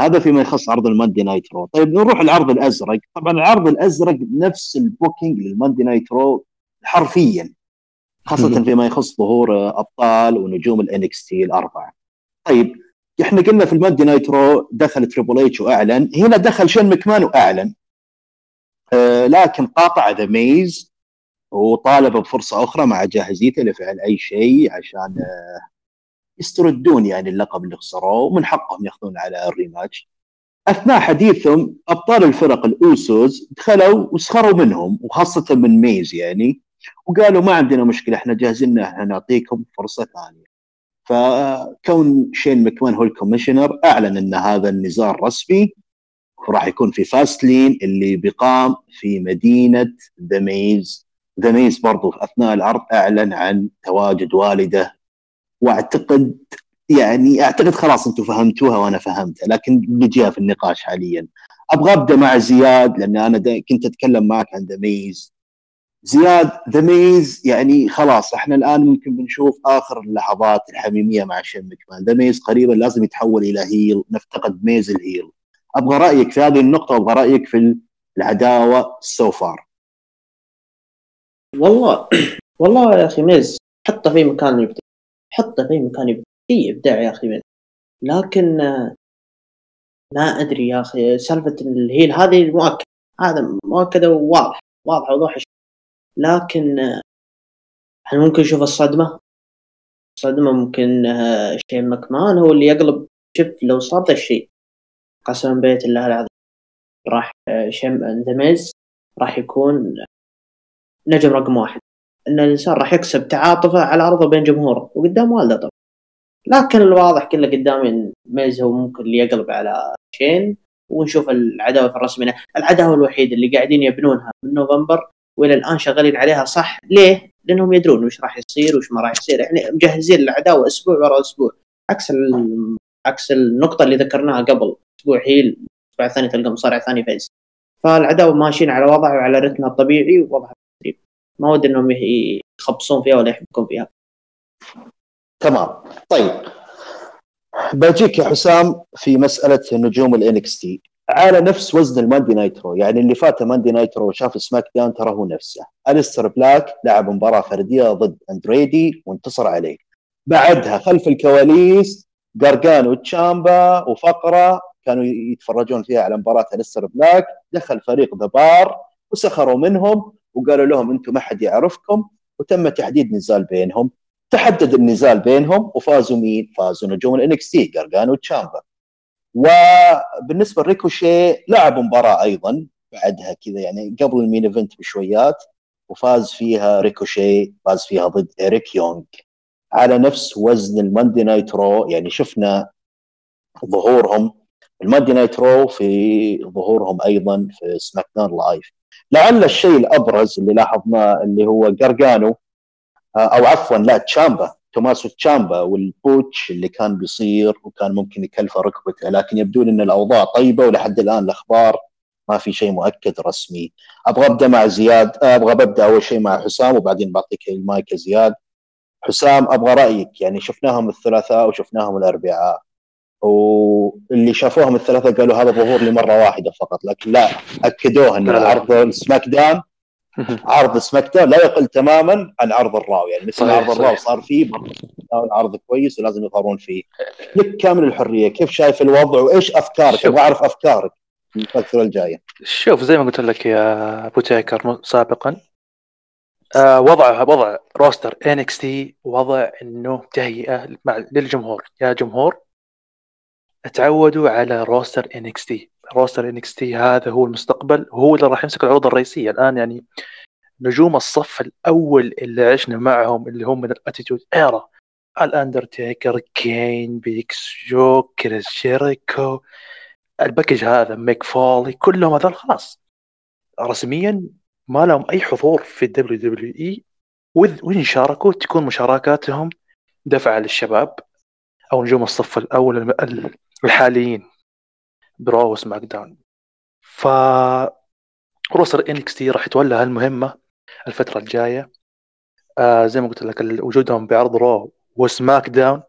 هذا فيما يخص عرض ال Monday Night Raw. طيب نروح العرض الأزرق. طبعا العرض الأزرق نفس ال booking لل Monday Night Raw حرفيا خاصة فيما يخص ظهور أبطال ونجوم ال NXT الأربعة. طيب إحنا قلنا في ال Monday Night Raw دخل تريبل اتش وأعلن. هنا دخل شين مكمان وأعلن. آه لكن قاطع ذا ميز وطالب بفرصة أخرى مع جاهزيته لفعل أي شيء عشان آه، يستردون يعني اللقب اللي خسروه ومن حقهم ياخذون على ال rematch. أثناء حديثهم أبطال الفرق الأوسوس دخلوا وسخروا منهم وخاصة من ميز يعني وقالوا ما عندنا مشكلة إحنا جاهزين إحنا نعطيكم فرصة ثانية. فكون شين مكمان هو ال commissioner أعلن إن هذا النزال رسمي وراح يكون في Fastlane اللي بيقام في مدينة ذا ميز ذا ميز برضو أثناء العرض أعلن عن تواجد والده واعتقد يعني أعتقد خلاص أنتم فهمتوها وأنا فهمتها لكن بنجيها في النقاش حاليا. أبغى أبدأ مع زياد لأن أنا كنت أتكلم معك عن ذا ميز زياد ذا ميز يعني خلاص إحنا الآن ممكن بنشوف آخر اللحظات الحميمية مع شين مكمان ذا ميز قريبا لازم يتحول إلى heel نفتقد ميز ال heel. أبغى رأيك في هذه النقطة وابغى رأيك في العداوة so far والله والله يا أخي ميز حطه في مكان يبدع حطه في مكان يبدع في إبداع يا أخي. ميز لكن آه، ما أدري يا أخي. سالفة ال heel هذه مؤكد. هذا مؤكده وواضح. واضح وضوح. لكن آه، هل ممكن نشوف الصدمة؟ الصدمة ممكن آه، شين مكمان هو اللي يقلب. شوف لو صار ذا الشيء. قسما بيت الله العظيم. راح شين ذا راح يكون نجم رقم واحد. إن الإنسان راح يكسب تعاطفه على أرضه بين جمهوره وقدام والده طبعا. لكن الواضح كله قدامي إن ميز هو ممكن اللي يقلب على شين ونشوف العداوة في الرسميه العداوة الوحيدة اللي قاعدين يبنونها من نوفمبر وإلى الآن شغالين عليها صح؟ ليه؟ لأنهم يدرون وش راح يصير وش ما راح يصير. يعني مجهزين العداوة أسبوع ورا أسبوع. عكس. عكس النقطة اللي ذكرناها قبل أسبوع هيل الأسبوع الثاني تلقى مصارع ثاني فايز. فالعداوة ماشيين على وضعها وعلى رتمها الطبيعي ووضعها التدريب ما ودي إنهم يخبصون فيها ولا يحبكون فيها. تمام. طيب. بجيك يا حسام في مسألة نجوم ال NXT على نفس وزن ال Monday Night Raw. يعني اللي فات Monday Night Raw وشاف SmackDown ترى هو نفسه. الستر بلاك لعب مباراة فردية ضد أندريدي وانتصر عليه. بعدها خلف الكواليس قرقانو وتشامبا وفقرة كانوا يتفرجون فيها على مباراة الستر بلاك. دخل فريق ذا بار وسخروا منهم. وقالوا لهم أنتم ما حد يعرفكم وتم تحديد نزال بينهم. تحدد النزال بينهم وفازوا مين؟ فازوا نجوم ال NXT قرقانو وتشامبا وبالنسبة لريكوشي لعب مباراة أيضا بعدها كذا يعني قبل ال main event بشويات وفاز فيها ريكوشي فاز فيها ضد اريك يونغ. على نفس وزن ال Monday Night Raw يعني شفنا ظهورهم. ال Monday Night Raw في ظهورهم أيضا في SmackDown Live. لعل الشيء الأبرز اللي لاحظناه اللي هو قرقانو أو عفوا لا تشامبا توماسو تشامبا وال botch اللي كان بيصير وكان ممكن يكلفه ركبته لكن يبدو إن الأوضاع طيبة ولحد الآن الأخبار ما في شيء مؤكد رسمي. أبغى أبدأ مع زياد أبغى أبدأ أول شيء مع حسام وبعدين بعطيك المايك زياد. حسام أبغى رأيك يعني شفناهم الثلاثاء وشفناهم الأربعاء. واللي شافوهم الثلاثة قالوا هذا ظهور لمرة واحدة فقط لكن لا أكدوه إن عرض ال SmackDown عرض SmackDown لا يقل تماما عن عرض ال Raw يعني مثل عرض ال Raw صار فيه عرض كويس ولازم يظهرون فيه. لك كامل الحرية كيف شايف الوضع وإيش أفكارك؟ أبغى أعرف أفكارك الفترة الجاية. شوف زي ما قلت لك يا أبو تايكر سابقا آه وضع وضع roster NXT وضع إنه تهيئة مع للجمهور. يا جمهور تعودوا على roster NXT roster NXT هذا هو المستقبل هو اللي راح يمسك العروض الرئيسية. الآن يعني نجوم الصف الأول اللي عشنا معهم اللي هم من ال Attitude Era. الأندرتيكر كين بيج شو كريس شيريكو الباكج هذا ميك فولي كلهم هذول خلاص. رسميا ما لهم أي حضور في ال WWE. وإن شاركوا تكون مشاركاتهم دفعه للشباب أو نجوم الصف الأول الحاليين. ب Raw و SmackDown. ف roster NXT راح يتولى هالمهمة الفترة الجاية. آه زي ما قلت لك وجودهم بعرض Raw و SmackDown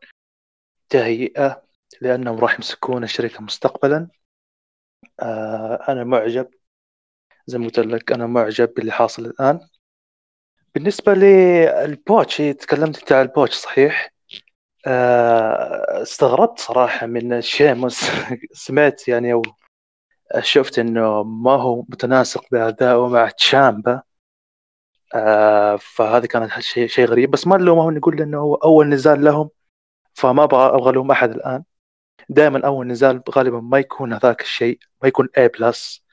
تهيئة لأنهم راح يمسكون الشركة مستقبلا. آه أنا معجب. زي ما قلت لك أنا معجب باللي حاصل الآن. بالنسبة لل botch تكلمت أنت عن ال botch صحيح؟ استغربت صراحة من شيموس سمعت يعني أو شفت إنه ما هو متناسق بادائه مع تشامبا. آه فهذا كان شيء شيء غريب. بس ما نلومهم نقول إنه هو أول نزال لهم فما أبغى أبغى ألوم أحد الآن. دائما أول نزال غالبا ما يكون هذاك الشيء ما يكون A plus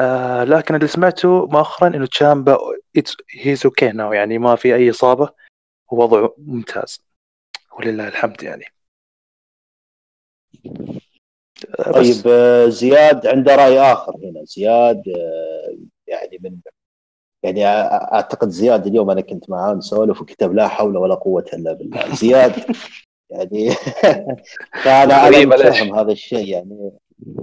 آه لكن اللي سمعته مؤخرا إنه تشامبا هيز أوكي ناو يعني ما في أي إصابة ووضعه ممتاز. ولله الحمد يعني. طيب آه، زياد عنده رأي آخر هنا. زياد آه، يعني من يعني أعتقد زياد اليوم أنا كنت معاه نسولف وكتب لا حول ولا قوة إلا بالله. زياد يعني فأنا أنا متفهم هذا الشيء يعني.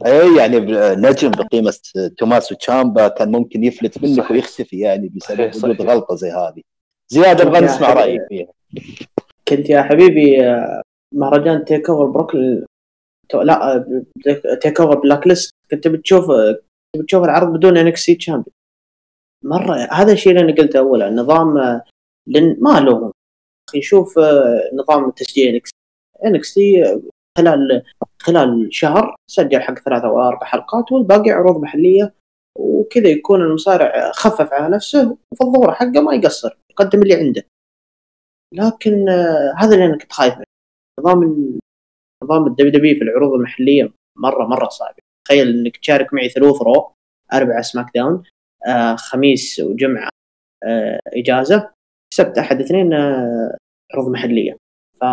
أي يعني نجم بقيمة توماس تشامبا كان ممكن يفلت منك. ويختفي يعني بسبب وجود غلطة زي هذه. زياد أبغى نسمع رأيك فيها. كنت يا حبيبي آه، مهرجان TakeOver Brooklyn لا آه، TakeOver Black List كنت بتشوف كنت بتشوف العرض بدون NXT champion مرة هذا الشيء اللي أنا قلته اولا نظام آه، لن ما لهم نشوف نظام تسجيل انكس انكس خلال خلال شهر سجل حق ثلاثة أو أربع حلقات والباقي عروض محلية. وكذا يكون المصارع خفف على نفسه وفي الظهور حقه ما يقصر يقدم اللي عنده. لكن آه، هذا اللي أنا كنت خايف منه. نظام نظام ال WWE في العروض المحلية مرة مرة صعب. تخيل إنك تشارك معي ثلوث Raw أربعة SmackDown آه خميس وجمعة آه إجازة سبت أحد اثنين آه عروض محلية. ف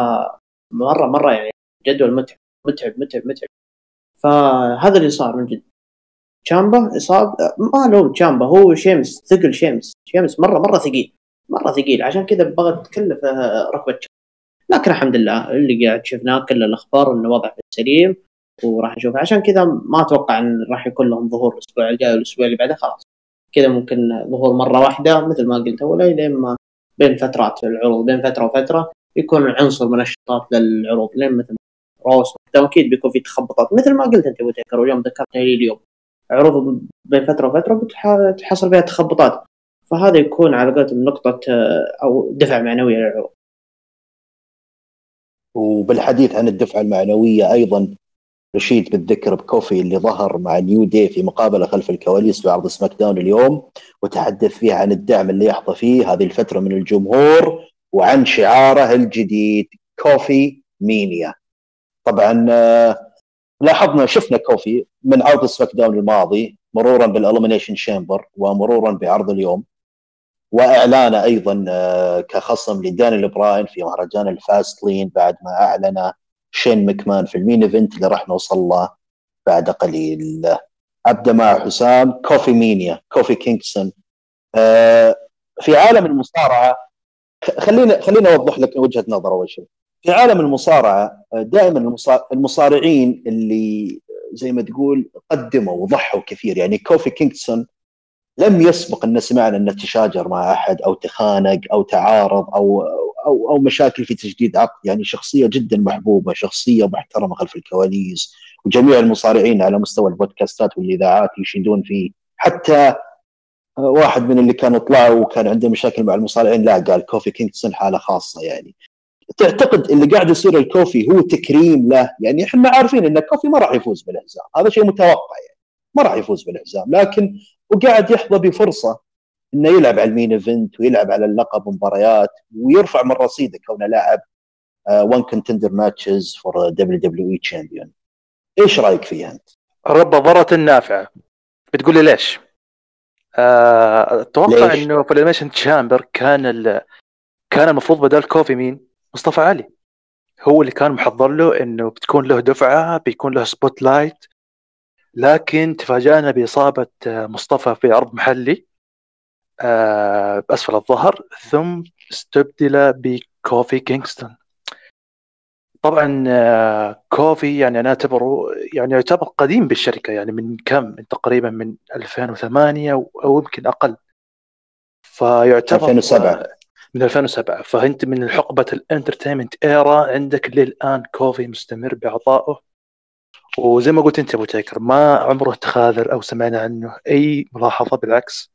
مرة يعني جدول متعب متعب متعب متعب. فهذا اللي صار من جد. تشامبا إصاب ما له تشامبا هو شيمس ثقل شيمس. شيمس مرة مرة ثقيل. مرة ثقيل. عشان كذا بغت تكلف آه، ركبة لكن الحمد لله اللي قاعد شفناه كل الأخبار انه وضع في السليم وراح نشوف عشان كذا ما أتوقع إن راح يكون لهم ظهور الأسبوع الجاي والأسبوع اللي بعده خلاص. كذا ممكن ظهور مرة واحدة مثل ما قلت أول لين ما بين فترات العروض بين فترة وفترة يكون عنصر من النشاطات للعروض. لين مثل روس أكيد بيكون في تخبطات. مثل ما قلت أنت أبو تكر واليوم ذكرتها لي اليوم عروض بين فترة وفترة بتحصل فيها تخبطات. فهذا يكون على قولتهم نقطه آه، أو دفع معنوي للعروض وبالحديث عن الدفعة المعنوية أيضا جدير بالذكر بكوفي اللي ظهر مع New Day في مقابلة خلف الكواليس في عرض SmackDown اليوم وتحدث فيها عن الدعم اللي يحظى فيه هذه الفترة من الجمهور وعن شعاره الجديد Kofi Mania. طبعا آه، لاحظنا شفنا كوفي من عرض SmackDown الماضي مرورا بال Elimination Chamber ومرورا بعرض اليوم. وإعلانه أيضا آه، كخصم لداني براين في مهرجان ال Fastlane بعد ما أعلن شين مكمان في ال main event اللي راح نوصل له بعد قليل. أبدأ مع حسام. Kofi Mania كوفي كينغسون آه، في عالم المصارعة خلينا خلينا أوضح لك وجهة نظر أول شيء. في عالم المصارعة آه، دائما المصارعين اللي زي ما تقول قدموا وضحوا كثير. يعني كوفي كينغسون لم يسبق أن سمعنا انه تشاجر مع أحد أو تخانق أو تعارض أو أو أو مشاكل في تجديد عقد. يعني شخصية جدا محبوبة شخصية محترمة خلف الكواليس. وجميع المصارعين على مستوى البودكاستات والإذاعات يشيدون فيه. حتى واحد من اللي كانوا طلعوا وكان عنده مشاكل مع المصارعين لا قال كوفي كينغسون حالة خاصة يعني. تعتقد اللي قاعد يصير الكوفي هو تكريم له؟ يعني إحنا عارفين إن الكوفي ما راح يفوز بالحزام هذا شيء متوقع يعني. ما راح يفوز بالحزام لكن وقاعد يحظى بفرصة إنه يلعب على ال main event ويلعب على اللقب مباريات ويرفع من رصيده كونه لاعب one contender matches for WWE champion إيش رأيك فيها أنت؟ رب ضارة نافعة بتقول لي ليش؟ آه، أتوقع إنه في ال Elimination Chamber كان ال... كان المفروض بدل كوفي مين؟ مصطفى علي هو اللي كان محضر له إنه بتكون له دفعة بيكون له spotlight لكن تفاجأنا بإصابة مصطفى في عرض محلي آه، بأسفل الظهر ثم استبدل بكوفي كينغستون. طبعا آه، كوفي يعني أنا أعتبره يعني يعتبر قديم بالشركة يعني من كم؟ من تقريبا من 2008 أو يمكن أقل. فيعتبر 2007 من 2007 فأنت من حقبة ال entertainment era عندك للآن كوفي مستمر بعطائه وزي ما قلت انت أبو تاكر ما عمره تخاذل أو سمعنا عنه أي ملاحظة بالعكس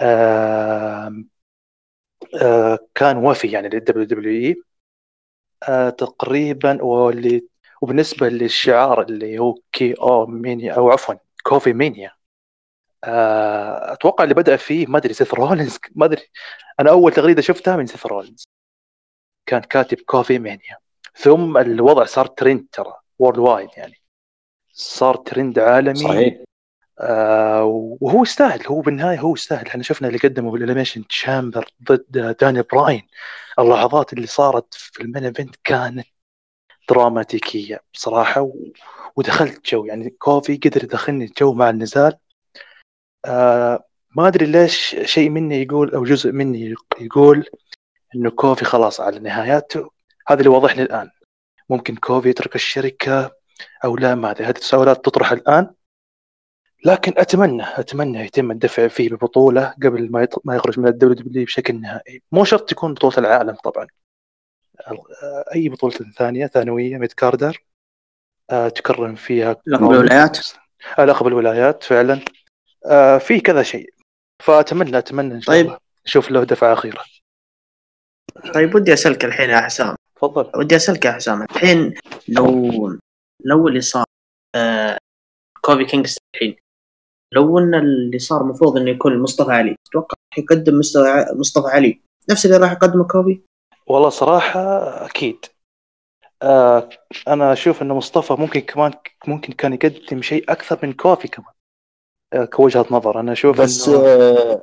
آه آه كان وفي يعني لل WWE آه تقريبا واللي وبالنسبة للشعار اللي هو KO Mania أو عفوا Kofi Mania آه أتوقع اللي بدأ فيه ما أدري سيث رولينز ما أدري. أنا أول تغريدة شفتها من سيث رولينز. كان كاتب Kofi Mania. ثم الوضع صار ترند ترى worldwide يعني. صار ترند عالمي. صحيح. آه وهو يستاهل هو بالنهاية هو يستاهل. إحنا شفنا اللي قدمه بال Elimination Chamber ضد داني براين. اللحظات اللي صارت في ال main event كانت دراماتيكية بصراحة و... ودخلت جو. يعني كوفي قدر يدخلني الجو مع النزال. آه ما أدري ليش شيء مني يقول أو جزء مني يقول إنه كوفي خلاص على نهاياته. هذا اللي واضح لي الان ممكن كوفي يترك الشركة أو لا ما أدري هذه التساؤلات تطرح الآن. لكن أتمنى أتمنى يتم الدفع فيه ببطولة قبل ما ما يخرج من ال WWE بشكل نهائي. مو شرط تكون بطولة العالم طبعا. أي بطولة ثانية ثانوية mid-carder تكرم فيها لقب الولايات آه، لقب الولايات فعلا. آه، في كذا شيء. فأتمنى أتمنى إن شاء طيب. الله نشوف له دفعة أخيرة. طيب ودي أسألك الحين يا حسام. تفضل. ودي أسألك يا حسام. الحين لو لو اللي صار آه كوفي كينغز الحين لو إن اللي صار المفروض إنه يكون مصطفى علي تتوقع راح يقدم مستوى مصطفى علي؟ نفس اللي راح يقدمه كوفي؟ والله صراحة أكيد. آه أنا أشوف أن مصطفى ممكن كمان ممكن كان يقدم شيء أكثر من كوفي كمان آه كوجهة نظر. أنا أشوف بس إنه... آه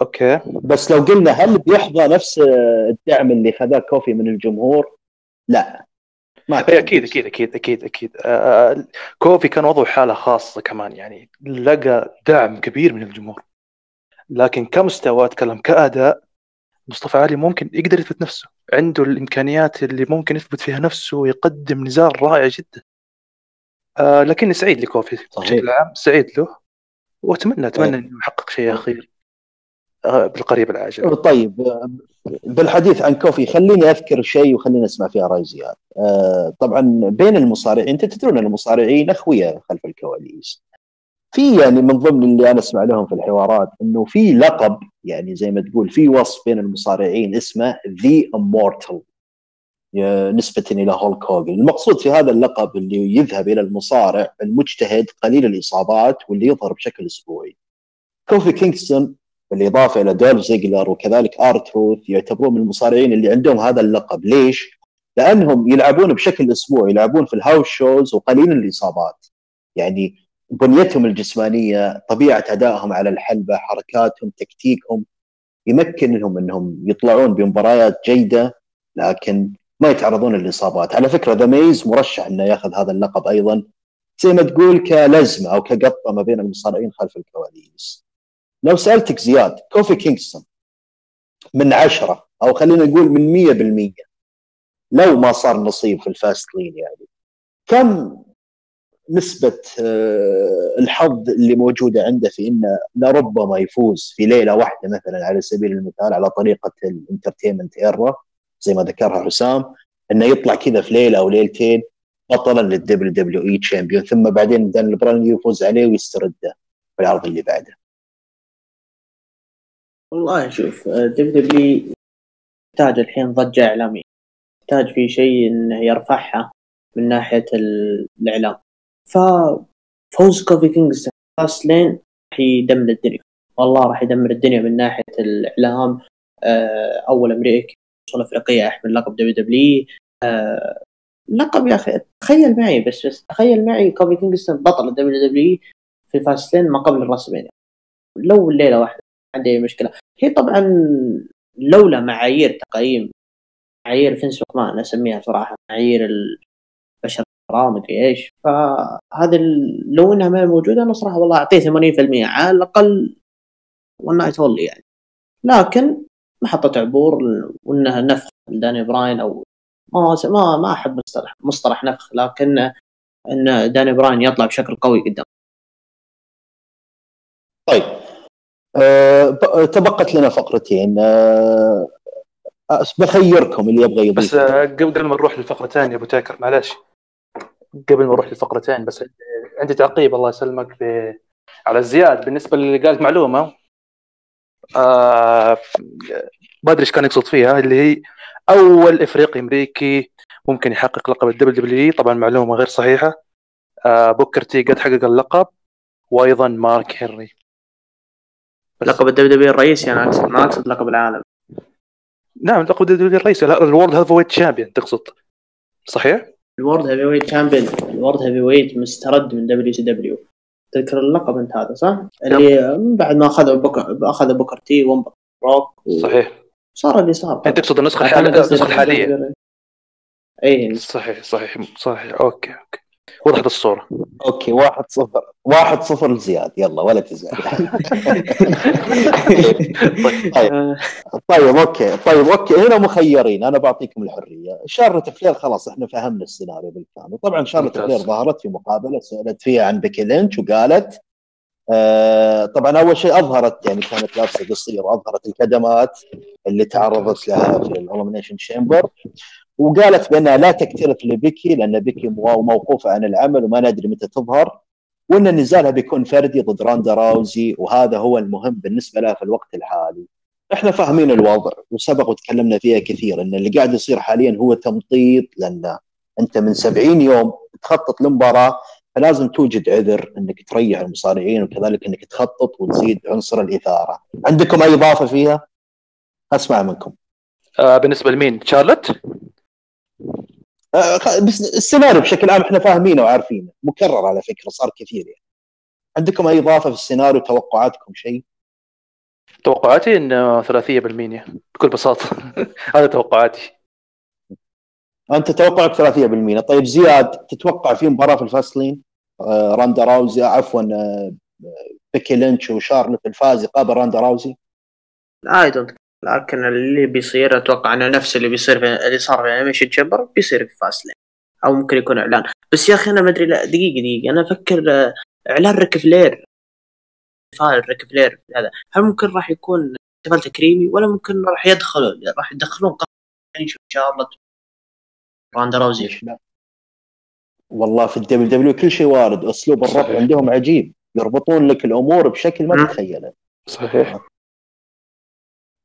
okay. بس لو قلنا هل بيحظى نفس الدعم اللي خذاه كوفي من الجمهور؟ لا. ما أكيد أكيد أكيد أكيد أكيد. آه، كوفي كان وضعه حالة خاصة كمان يعني لقى دعم كبير من الجمهور. لكن كمستوى أتكلم كأداء مصطفى علي ممكن يقدر يثبت نفسه. عنده الإمكانيات اللي ممكن يثبت فيها نفسه ويقدم نزال رائع جدا. آه لكني سعيد لكوفي. بشكل عام سعيد له وأتمنى أتمنى إيه. إنه يحقق شيء أخير آه بالقريب العاجل. طيب آه، بالحديث عن كوفي خليني أذكر شيء وخلينا نسمع فيه رأي زياد. آه، طبعا بين المصارعين أنت تدرون المصارعين أخويا خلف الكواليس. في يعني من ضمن اللي أنا أسمع لهم في الحوارات إنه في لقب يعني زي ما تقول في وصف بين المصارعين اسمه ذا امورتال نسبة إلى هولك هوجن المقصود في هذا اللقب اللي يذهب إلى المصارع المجتهد قليل الإصابات واللي يظهر بشكل أسبوعي كوفي كينغستون بالإضافة إلى دولف زيجلر وكذلك آرتروث يعتبرون من المصارعين اللي عندهم هذا اللقب. ليش؟ لأنهم يلعبون بشكل أسبوعي يلعبون في ال house shows وقليل الإصابات. يعني بنيتهم الجسمانية طبيعة أدائهم على الحلبة حركاتهم تكتيكهم يمكنهم أنهم يطلعون بمباريات جيدة لكن ما يتعرضون للإصابات. على فكرة ذا ميز مرشح إنه يأخذ هذا اللقب أيضا. زي ما تقول كلزمة أو كقطة ما بين المصارعين خلف الكواليس. لو سألتك زياد كوفي كينغستون من عشرة أو خلينا نقول من مية بالمية لو ما صار نصيب في ال Fastlane يعني كم نسبة آه، الحظ اللي موجودة عنده في إنه لربما يفوز في ليلة واحدة مثلا على سبيل المثال على طريقة ال entertainment era زي ما ذكرها حسام إنه يطلع كذا في ليلة أو ليلتين بطلا لل WWE champion ثم بعدين دانيال براين يفوز عليه ويسترده في العرض اللي بعده. والله شوف WWE يحتاج الحين ضجة إعلامية. يحتاج في شيء إنه يرفعها من ناحية ال- الإعلام ففوز كوفي كينغستون في Fastlane راح يدمر الدنيا. والله راح يدمر الدنيا من ناحية الإعلام. آه، أول أمريكي وأصول أفريقية يحمل لقب WWE آه، لقب يا أخي تخيل معي بس بس تخيل معي كوفي كينغستون بطل ال WWE في Fastlane ما قبل ال WrestleMania. لو لليلة واحدة. عندي أي مشكلة. هي طبعا لولا معايير تقييم معايير فينس ماكمان أسميها صراحة معايير البشر ما ادري إيش فهذا لو إنها ما موجودة أنا صراحة والله أعطيه 80% على الأقل one night only يعني. لكن محطة عبور وإنها نفخ داني براين أو ما ما ما أحب مصطلح مصطلح نفخ لكن إن داني براين يطلع بشكل قوي قدام. طيب. تبقت لنا فقرتين. أه، بخيركم اللي يبغى يضيف. بس آه، قبل ما نروح للفقره الثانية أبو تاكر معلش قبل ما نروح للفقره الثانية بس عندي- تعقيب الله يسلمك ب... على زياد بالنسبة اللي قالت معلومة آه ما أدري إيش كان يقصد فيها اللي هي أول افريقي أمريكي ممكن يحقق لقب ال WWE طبعا معلومة غير صحيحة. آه بوكر تي قد حقق اللقب وأيضا مارك هنري. لقب ال WWE الرئيسي أنا اقصد ما أقصد لقب العالم. نعم لقب ال WWE الرئيسي لا ال World Heavyweight champion تقصد. صحيح؟ ال World Heavyweight champion. ال World Heavyweight مسترد من WCW. تذكر اللقب أنت هذا صح؟ اللي من بعد ما أخذ بوكر أخذ بوكر تي وانبط روك صحيح. صار اللي صار. أنت تقصد النسخة الحاليه النسخة الحالية. أي صحيح صحيح صحيح. okay okay. وضحت الصورة. okay واحد صفر. واحد صفر لزياد. يلا ولا تزعل. طيب. طيب okay. طيب okay. هنا مخيرين. أنا بعطيكم الحرية. شارلوت فلير خلاص إحنا فهمنا السيناريو بالكامل. طبعا شارلوت. فلير ظهرت في مقابلة سألت فيها عن بيكي لينش وقالت آه طبعا أول شيء أظهرت يعني كانت لابسة قصير وأظهرت الكدمات اللي تعرضت لها في ال Elimination Chamber وقالت بأنها لا تكترث لبيكي لأن بيكي مو- موقوفة عن العمل وما ندري متى تظهر وإن نزالها بيكون فردي ضد راندا راوزي وهذا هو المهم بالنسبة لها في الوقت الحالي. إحنا فاهمين الوضع وسبق وتكلمنا فيها كثير إن اللي قاعد يصير حاليا هو تمطيط لأن أنت من 70 يوم تخطط لمباراة فلازم توجد عذر إنك تريح المصارعين وكذلك إنك تخطط وتزيد عنصر الإثارة. عندكم أي إضافة فيها؟ أسمع منكم. آه بالنسبة لمين؟ شارلوت؟ آه، بس السيناريو بشكل عام إحنا فاهمينه وعارفينه. مكرر على فكرة صار كثير يعني. عندكم أي إضافة في السيناريو؟ توقعاتكم شيء؟ توقعاتي إن ثلاثة بالمية بكل بساطة. هذا توقعاتي. أنت توقعك 3% طيب زياد تتوقع في مباراة في ال Fastlane؟ آه راندا راوزي عفوا آه بيكي لينش وشارلوت الفاز يقابل راندا راوزي؟ I don't لكن اللي بيصير أتوقع إنه نفس اللي بيصير في اللي صار في Elimination Chamber بيصير في Fastlane أو ممكن يكون إعلان. بس يا أخي أنا ما أدري لا دقيقة دقيقة. أنا أفكر آه، إعلان ريك فلير فايل ريك فلير هذا. هل ممكن راح يكون احتفال تكريمي؟ ولا ممكن راح يدخلوا راح يدخلون نشوف شارلوت راندا لا؟ والله في ال WWE كل شيء وارد. أسلوب الربط. عندهم عجيب. يربطون لك الأمور بشكل ما. تتخيله. صحيح.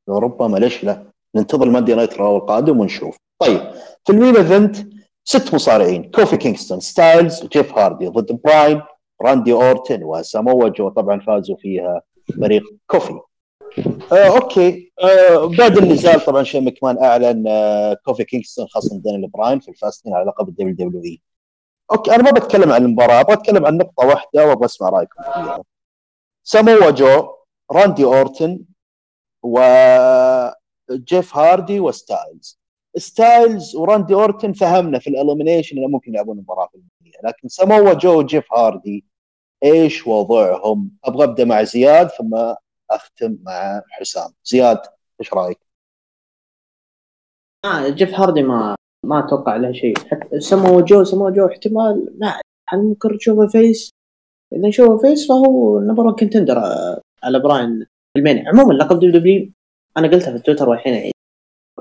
ربما ليش لا؟ ننتظر ال Monday Night Raw القادم ونشوف. طيب في ال main event ست مصارعين كوفي كينغستون ستايلز وجيف هاردي ضد براين راندي أورتن وساموا جو طبعا فازوا فيها فريق كوفي. آه okay. آه بعد النزال طبعا شين مكمان أعلن آه كوفي كينغستون خصم دانيال براين في ال Fastlane على لقب ال WWE. أوكي أنا ما بتكلم عن المباراة أبغى أتكلم عن نقطة واحدة وأبغى أسمع رأيكم فيها. ساموا جو راندي أورتن وجيف هاردي وستايلز ستايلز وراندي اورتن فهمنا في ال Elimination إنه ممكن يلعبون مباراه في المباراه لكن ساموا جو وجيف هاردي إيش وضعهم؟ أبغى أبدأ مع زياد ثم أختم مع حسام. زياد إيش رأيك؟ آه جيف هاردي ما ما أتوقع له شيء. حتى سمو جو سمو جو احتمال هل ممكن نشوفه face إذا نشوفه face فهو number 1 contender على براين. ال Mania عموما لقب WWE أنا قلتها في تويتر والحين أعيد.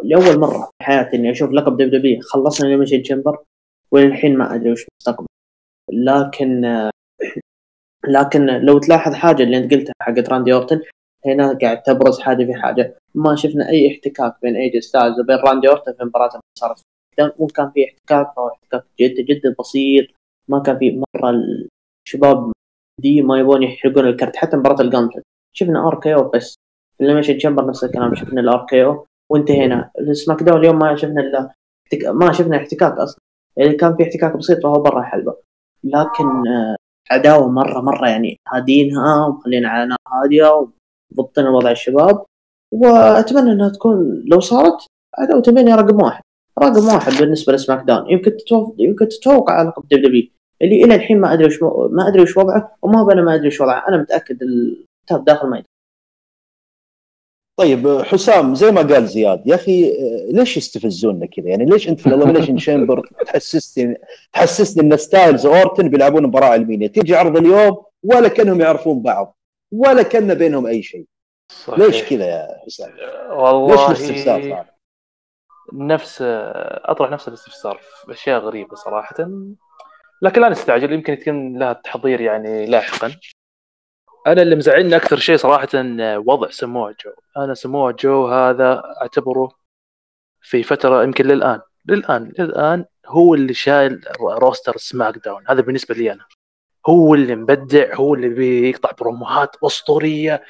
لأول مرة في حياتي إني أشوف لقب WWE خلصنا Elimination Chamber وللحين ما أدري وش مستقبل. لكن لكن لو تلاحظ حاجة اللي أنت قلتها حقت راندي أورتن هنا قاعد تبرز حاجة في حاجة. ما شفنا أي احتكاك بين إيه جي ستايلز وبين راندي أورتن في مباراة اللي صارت كان في احتكاك فهو احتكاك جدا جدا بسيط. ما كان في مرة الشباب دي ما يبون يحرقون الكرت. حتى مباراة ال gauntlet شفنا RKO بس. في ال Elimination Chamber نفس الكلام شفنا ال RKO وانتهينا. ال SmackDown اليوم ما شفنا إلا ما شفنا احتكاك أصلا. اللي كان في احتكاك بسيط فهو برا الحلبة. لكن آه، عداوة مرة مرة يعني هادينها ومخلينا على نار هادية وضبطنا وضع الشباب. وأتمنى إنها تكون لو صارت عداوة Mania رقم واحد. رقم واحد بالنسبة ل SmackDown يمكن تتوقع يمكن تتفوق على لقب W اللي إلى الحين ما أدري وش ما أدري وش وضعه وما أنا ما أدري وش وضعه. أنا متأكد التاب داخل يدري طيب حسام زي ما قال زياد يا أخي آه، ليش يستفزونا كذا؟ يعني ليش أنت في ال Elimination Chamber تحسسني تحسسني إن ستايلز واورتن بيلعبون مباراة علمية؟ تيجي عرض اليوم ولا كأنهم يعرفون بعض ولا كأن بينهم أي شيء. صحيح. ليش كذا يا حسام؟ ليش والله الاستفسار صار نفس أطرح نفس الاستفسار في أشياء غريبة صراحة لكن لا نستعجل يمكن يكون لها تحضير يعني لاحقا. أنا اللي مزعلني أكثر شيء صراحة وضع سمو جو. أنا سمو جو هذا أعتبره في فترة يمكن للآن. للآن للآن هو اللي شايل roster SmackDown. هذا بالنسبة لي أنا. هو اللي مبدع هو اللي بيقطع بروموهات أسطورية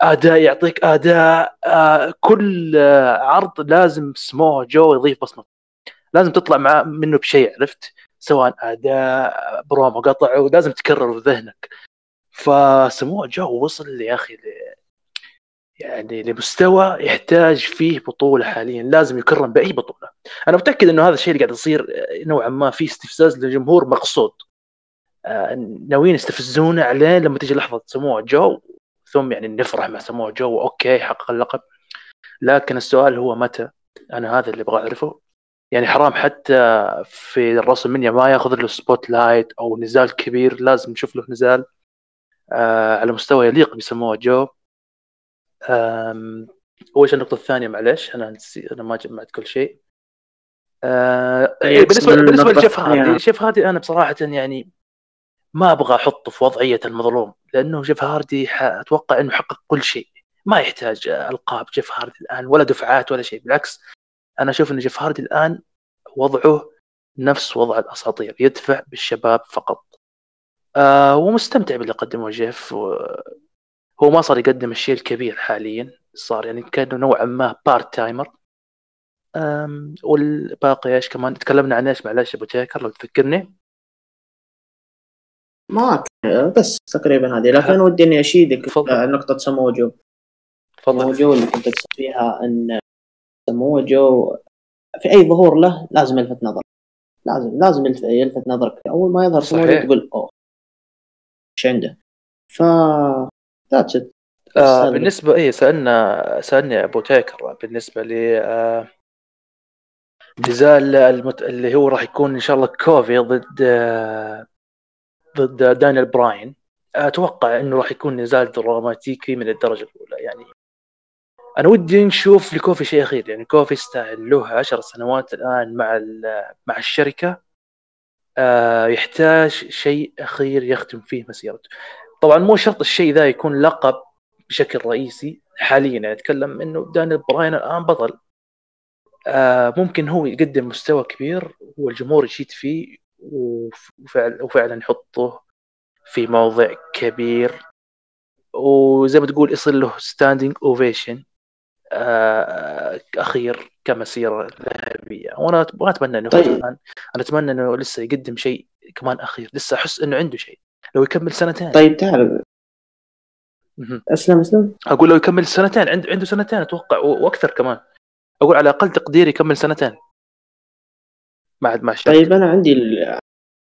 أداء يعطيك أداء آه كل آه عرض لازم سمو جو يضيف بصمة. لازم تطلع مع منه بشيء عرفت؟ سواء أداء برومو قطع ولازم تكرر في ذهنك. فسمو جو وصل يا أخي. يعني لمستوى يحتاج فيه بطولة حاليا لازم يكرم بأي بطولة. أنا متأكد إنه هذا الشيء اللي قاعد يصير نوعا ما فيه استفزاز للجمهور مقصود. آه ناويين يستفزونا عليه لما تيجي لحظة سمو جو ثم يعني نفرح مع سمو جو okay حقق اللقب. لكن السؤال هو متى؟ أنا هذا اللي أبغى أعرفه. يعني حرام حتى في ال WrestleMania ما ياخذ له spotlight أو نزال كبير لازم نشوف له نزال. آه على مستوى يليق بسمو جو وايش النقطة الثانية معلش أنا نسي أنا ما جمعت كل شيء. آه بالنسبة بالنسبة لجيف هاردي، جيف هاردي أنا بصراحة يعني ما أبغى أحطه في وضعية المظلوم لأنه جيف هاردي أتوقع أنه حقق كل شيء ما يحتاج ألقاب جيف هاردي الآن ولا دفعات ولا شيء بالعكس أنا أشوف أن جيف هاردي الآن وضعه نفس وضع الأساطير يدفع بالشباب فقط. آه ومستمتع باللي قدمه جيف. و... هو ما صار يقدم الشيء الكبير حاليا صار يعني كأنه نوعا ما part timer والباقي إيش كمان؟ تكلمنا عن إيش معلش أبو تيكر لو تفكرني. ما بس تقريبا هذه. لكن ودي إني أزيدك نقطة سمو جو سمو جو اللي كنت اقصد فيها إن سمو جو في أي ظهور له لازم يلفت نظر. لازم لازم يلف- يلفت نظرك. أول ما يظهر سمو جو صحيح. تقول أوه. إيش عنده. ف that's it آه هذا بالنسبة إيه سألنا سألني أبو تاكر بالنسبة ل آه نزال المت... اللي هو راح يكون إن شاء الله كوفي ضد آه ضد دانيال براين. أتوقع إنه راح يكون نزال دراماتيكي من الدرجة الأولى. يعني أنا ودي نشوف لكوفي شيء أخير. يعني كوفي يستاهل له عشر سنوات الآن مع ال- مع الشركة. آه يحتاج شيء أخير يختم فيه مسيرته. طبعا مو شرط الشيء ذا يكون لقب بشكل رئيسي حاليا. يعني أتكلم إنه دانيال براين الآن بطل. آه ممكن هو يقدم مستوى كبير والجمهور يشيد فيه وف- وفعلا, وفعلا يحطه في موضع كبير. وزي ما تقول يصير له standing ovation آه أخير. كمسيرة ذهبية. وأنا ما اتمنى إنه طيب. أنا أتمنى إنه لسه يقدم شيء كمان أخير لسه أحس إنه عنده شيء. لو يكمل سنتين. طيب تعرف مهم. أسلم أسلم. أقول لو يكمل سنتين عنده عنده سنتين أتوقع وأكثر كمان. أقول على أقل تقدير يكمل سنتين. مع مع الشركة طيب أنا عندي ال...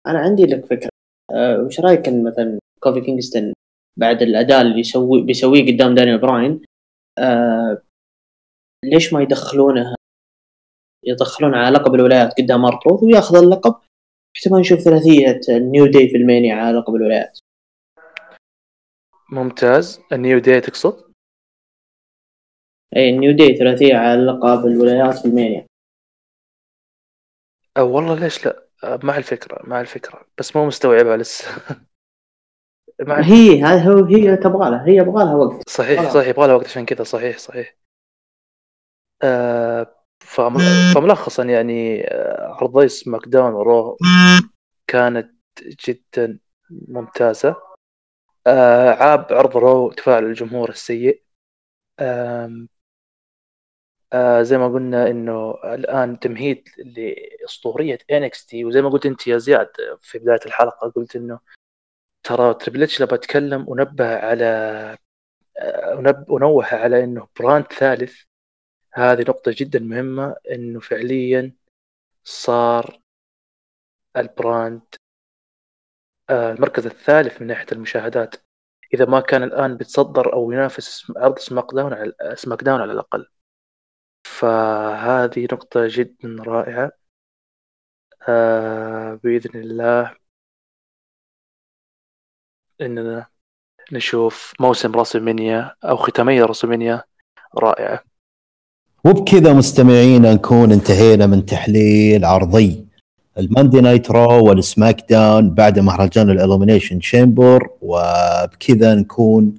أنا عندي لك فكرة. أه وش رأيك إن مثلا كوفي كينغستون بعد الأداء اللي يسوي بيسويه قدام دانيال براين أه ليش ما يدخلونه يدخلون على لقب الولايات قدام R-Truth وياخذ اللقب. احتمال نشوف ثلاثية New Day في ال Mania على لقب الولايات. ممتاز. ال New Day تقصد؟ اي New Day ثلاثية على لقب الولايات في ال Mania. أو والله ليش لا؟ أه، مع الفكرة مع الفكرة. بس مو مستوعبها لسه. مع الفكرة. هي هذا هو هي تبغى لها هي يبغى لها وقت. صحيح. صحيح يبغى لها وقت عشان كذا صحيح صحيح. آه فملخصا يعني آه، عرضي سماك داون ورو كانت جدا ممتازة. آه عاب عرض رو تفاعل الجمهور السيء. آم، آه زي ما قلنا إنه الآن تمهيد لأسطورية NXT وزي ما قلت أنت يا زياد في بداية الحلقة قلت إنه ترى Triple H لما اتكلم ونبه على آه، ونوه على إنه brand ثالث هذه نقطة جدا مهمة إنه فعليا صار ال brand آه، المركز الثالث من ناحية المشاهدات. إذا ما كان الآن بيتصدر أو ينافس عرض SmackDown على SmackDown على الأقل. فهذه نقطة جدا رائعة. آه، بإذن الله إننا نشوف موسم WrestleMania أو ختامية WrestleMania رائعة. وبكذا مستمعينا نكون انتهينا من تحليل عرضي. ال Monday Night Raw وال SmackDown بعد مهرجان ال Elimination Chamber وبكذا نكون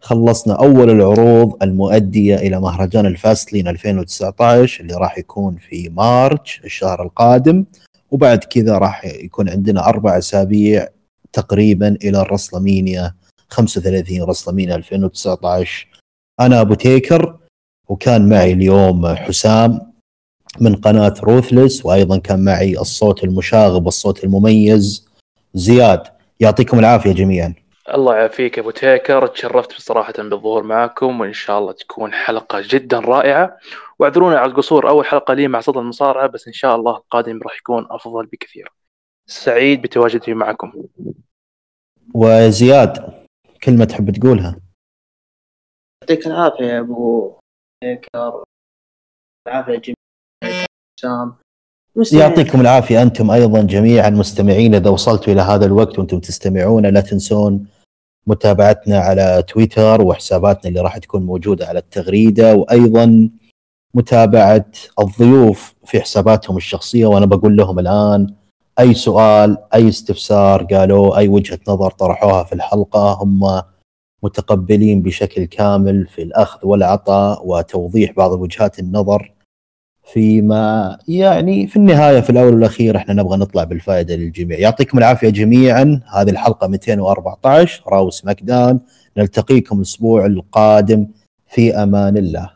خلصنا أول العروض المؤدية إلى مهرجان ال Fastlane 2019 اللي راح يكون في March الشهر القادم وبعد كذا راح يكون عندنا أربع أسابيع تقريبا إلى الرسلمينيا 35 رسلمينيا 2019 أنا أبو تيكر وكان معي اليوم حسام من قناة روثلس وأيضا كان معي الصوت المشاغب والصوت المميز. زياد يعطيكم العافية جميعا. الله يعافيك يا أبو تيكر. تشرفت بصراحة بالظهور معكم وإن شاء الله تكون حلقة جدا رائعة. واعذرونا على القصور أول حلقة لي مع صدى المصارعة بس إن شاء الله القادم راح يكون أفضل بكثير. سعيد بتواجدي معكم. وزياد كلمة تحب تقولها؟ يعطيك العافية يا أبو هيكر العافية حسام مستمعين. يعطيكم العافية أنتم أيضا جميعا مستمعين إذا وصلتوا إلى هذا الوقت وأنتم تستمعون لا تنسون متابعتنا على تويتر وحساباتنا اللي راح تكون موجودة على التغريدة وأيضا متابعة الضيوف في حساباتهم الشخصية وأنا بقول لهم الآن أي سؤال أي استفسار قالوا أي وجهة نظر طرحوها في الحلقة هم متقبلين بشكل كامل في الأخذ والعطاء وتوضيح بعض وجهات النظر فيما يعني في النهاية في الأول والأخير إحنا نبغى نطلع بالفائدة للجميع. يعطيكم العافية جميعا. هذه الحلقة 214 راو سماك داون نلتقيكم الأسبوع القادم. في أمان الله.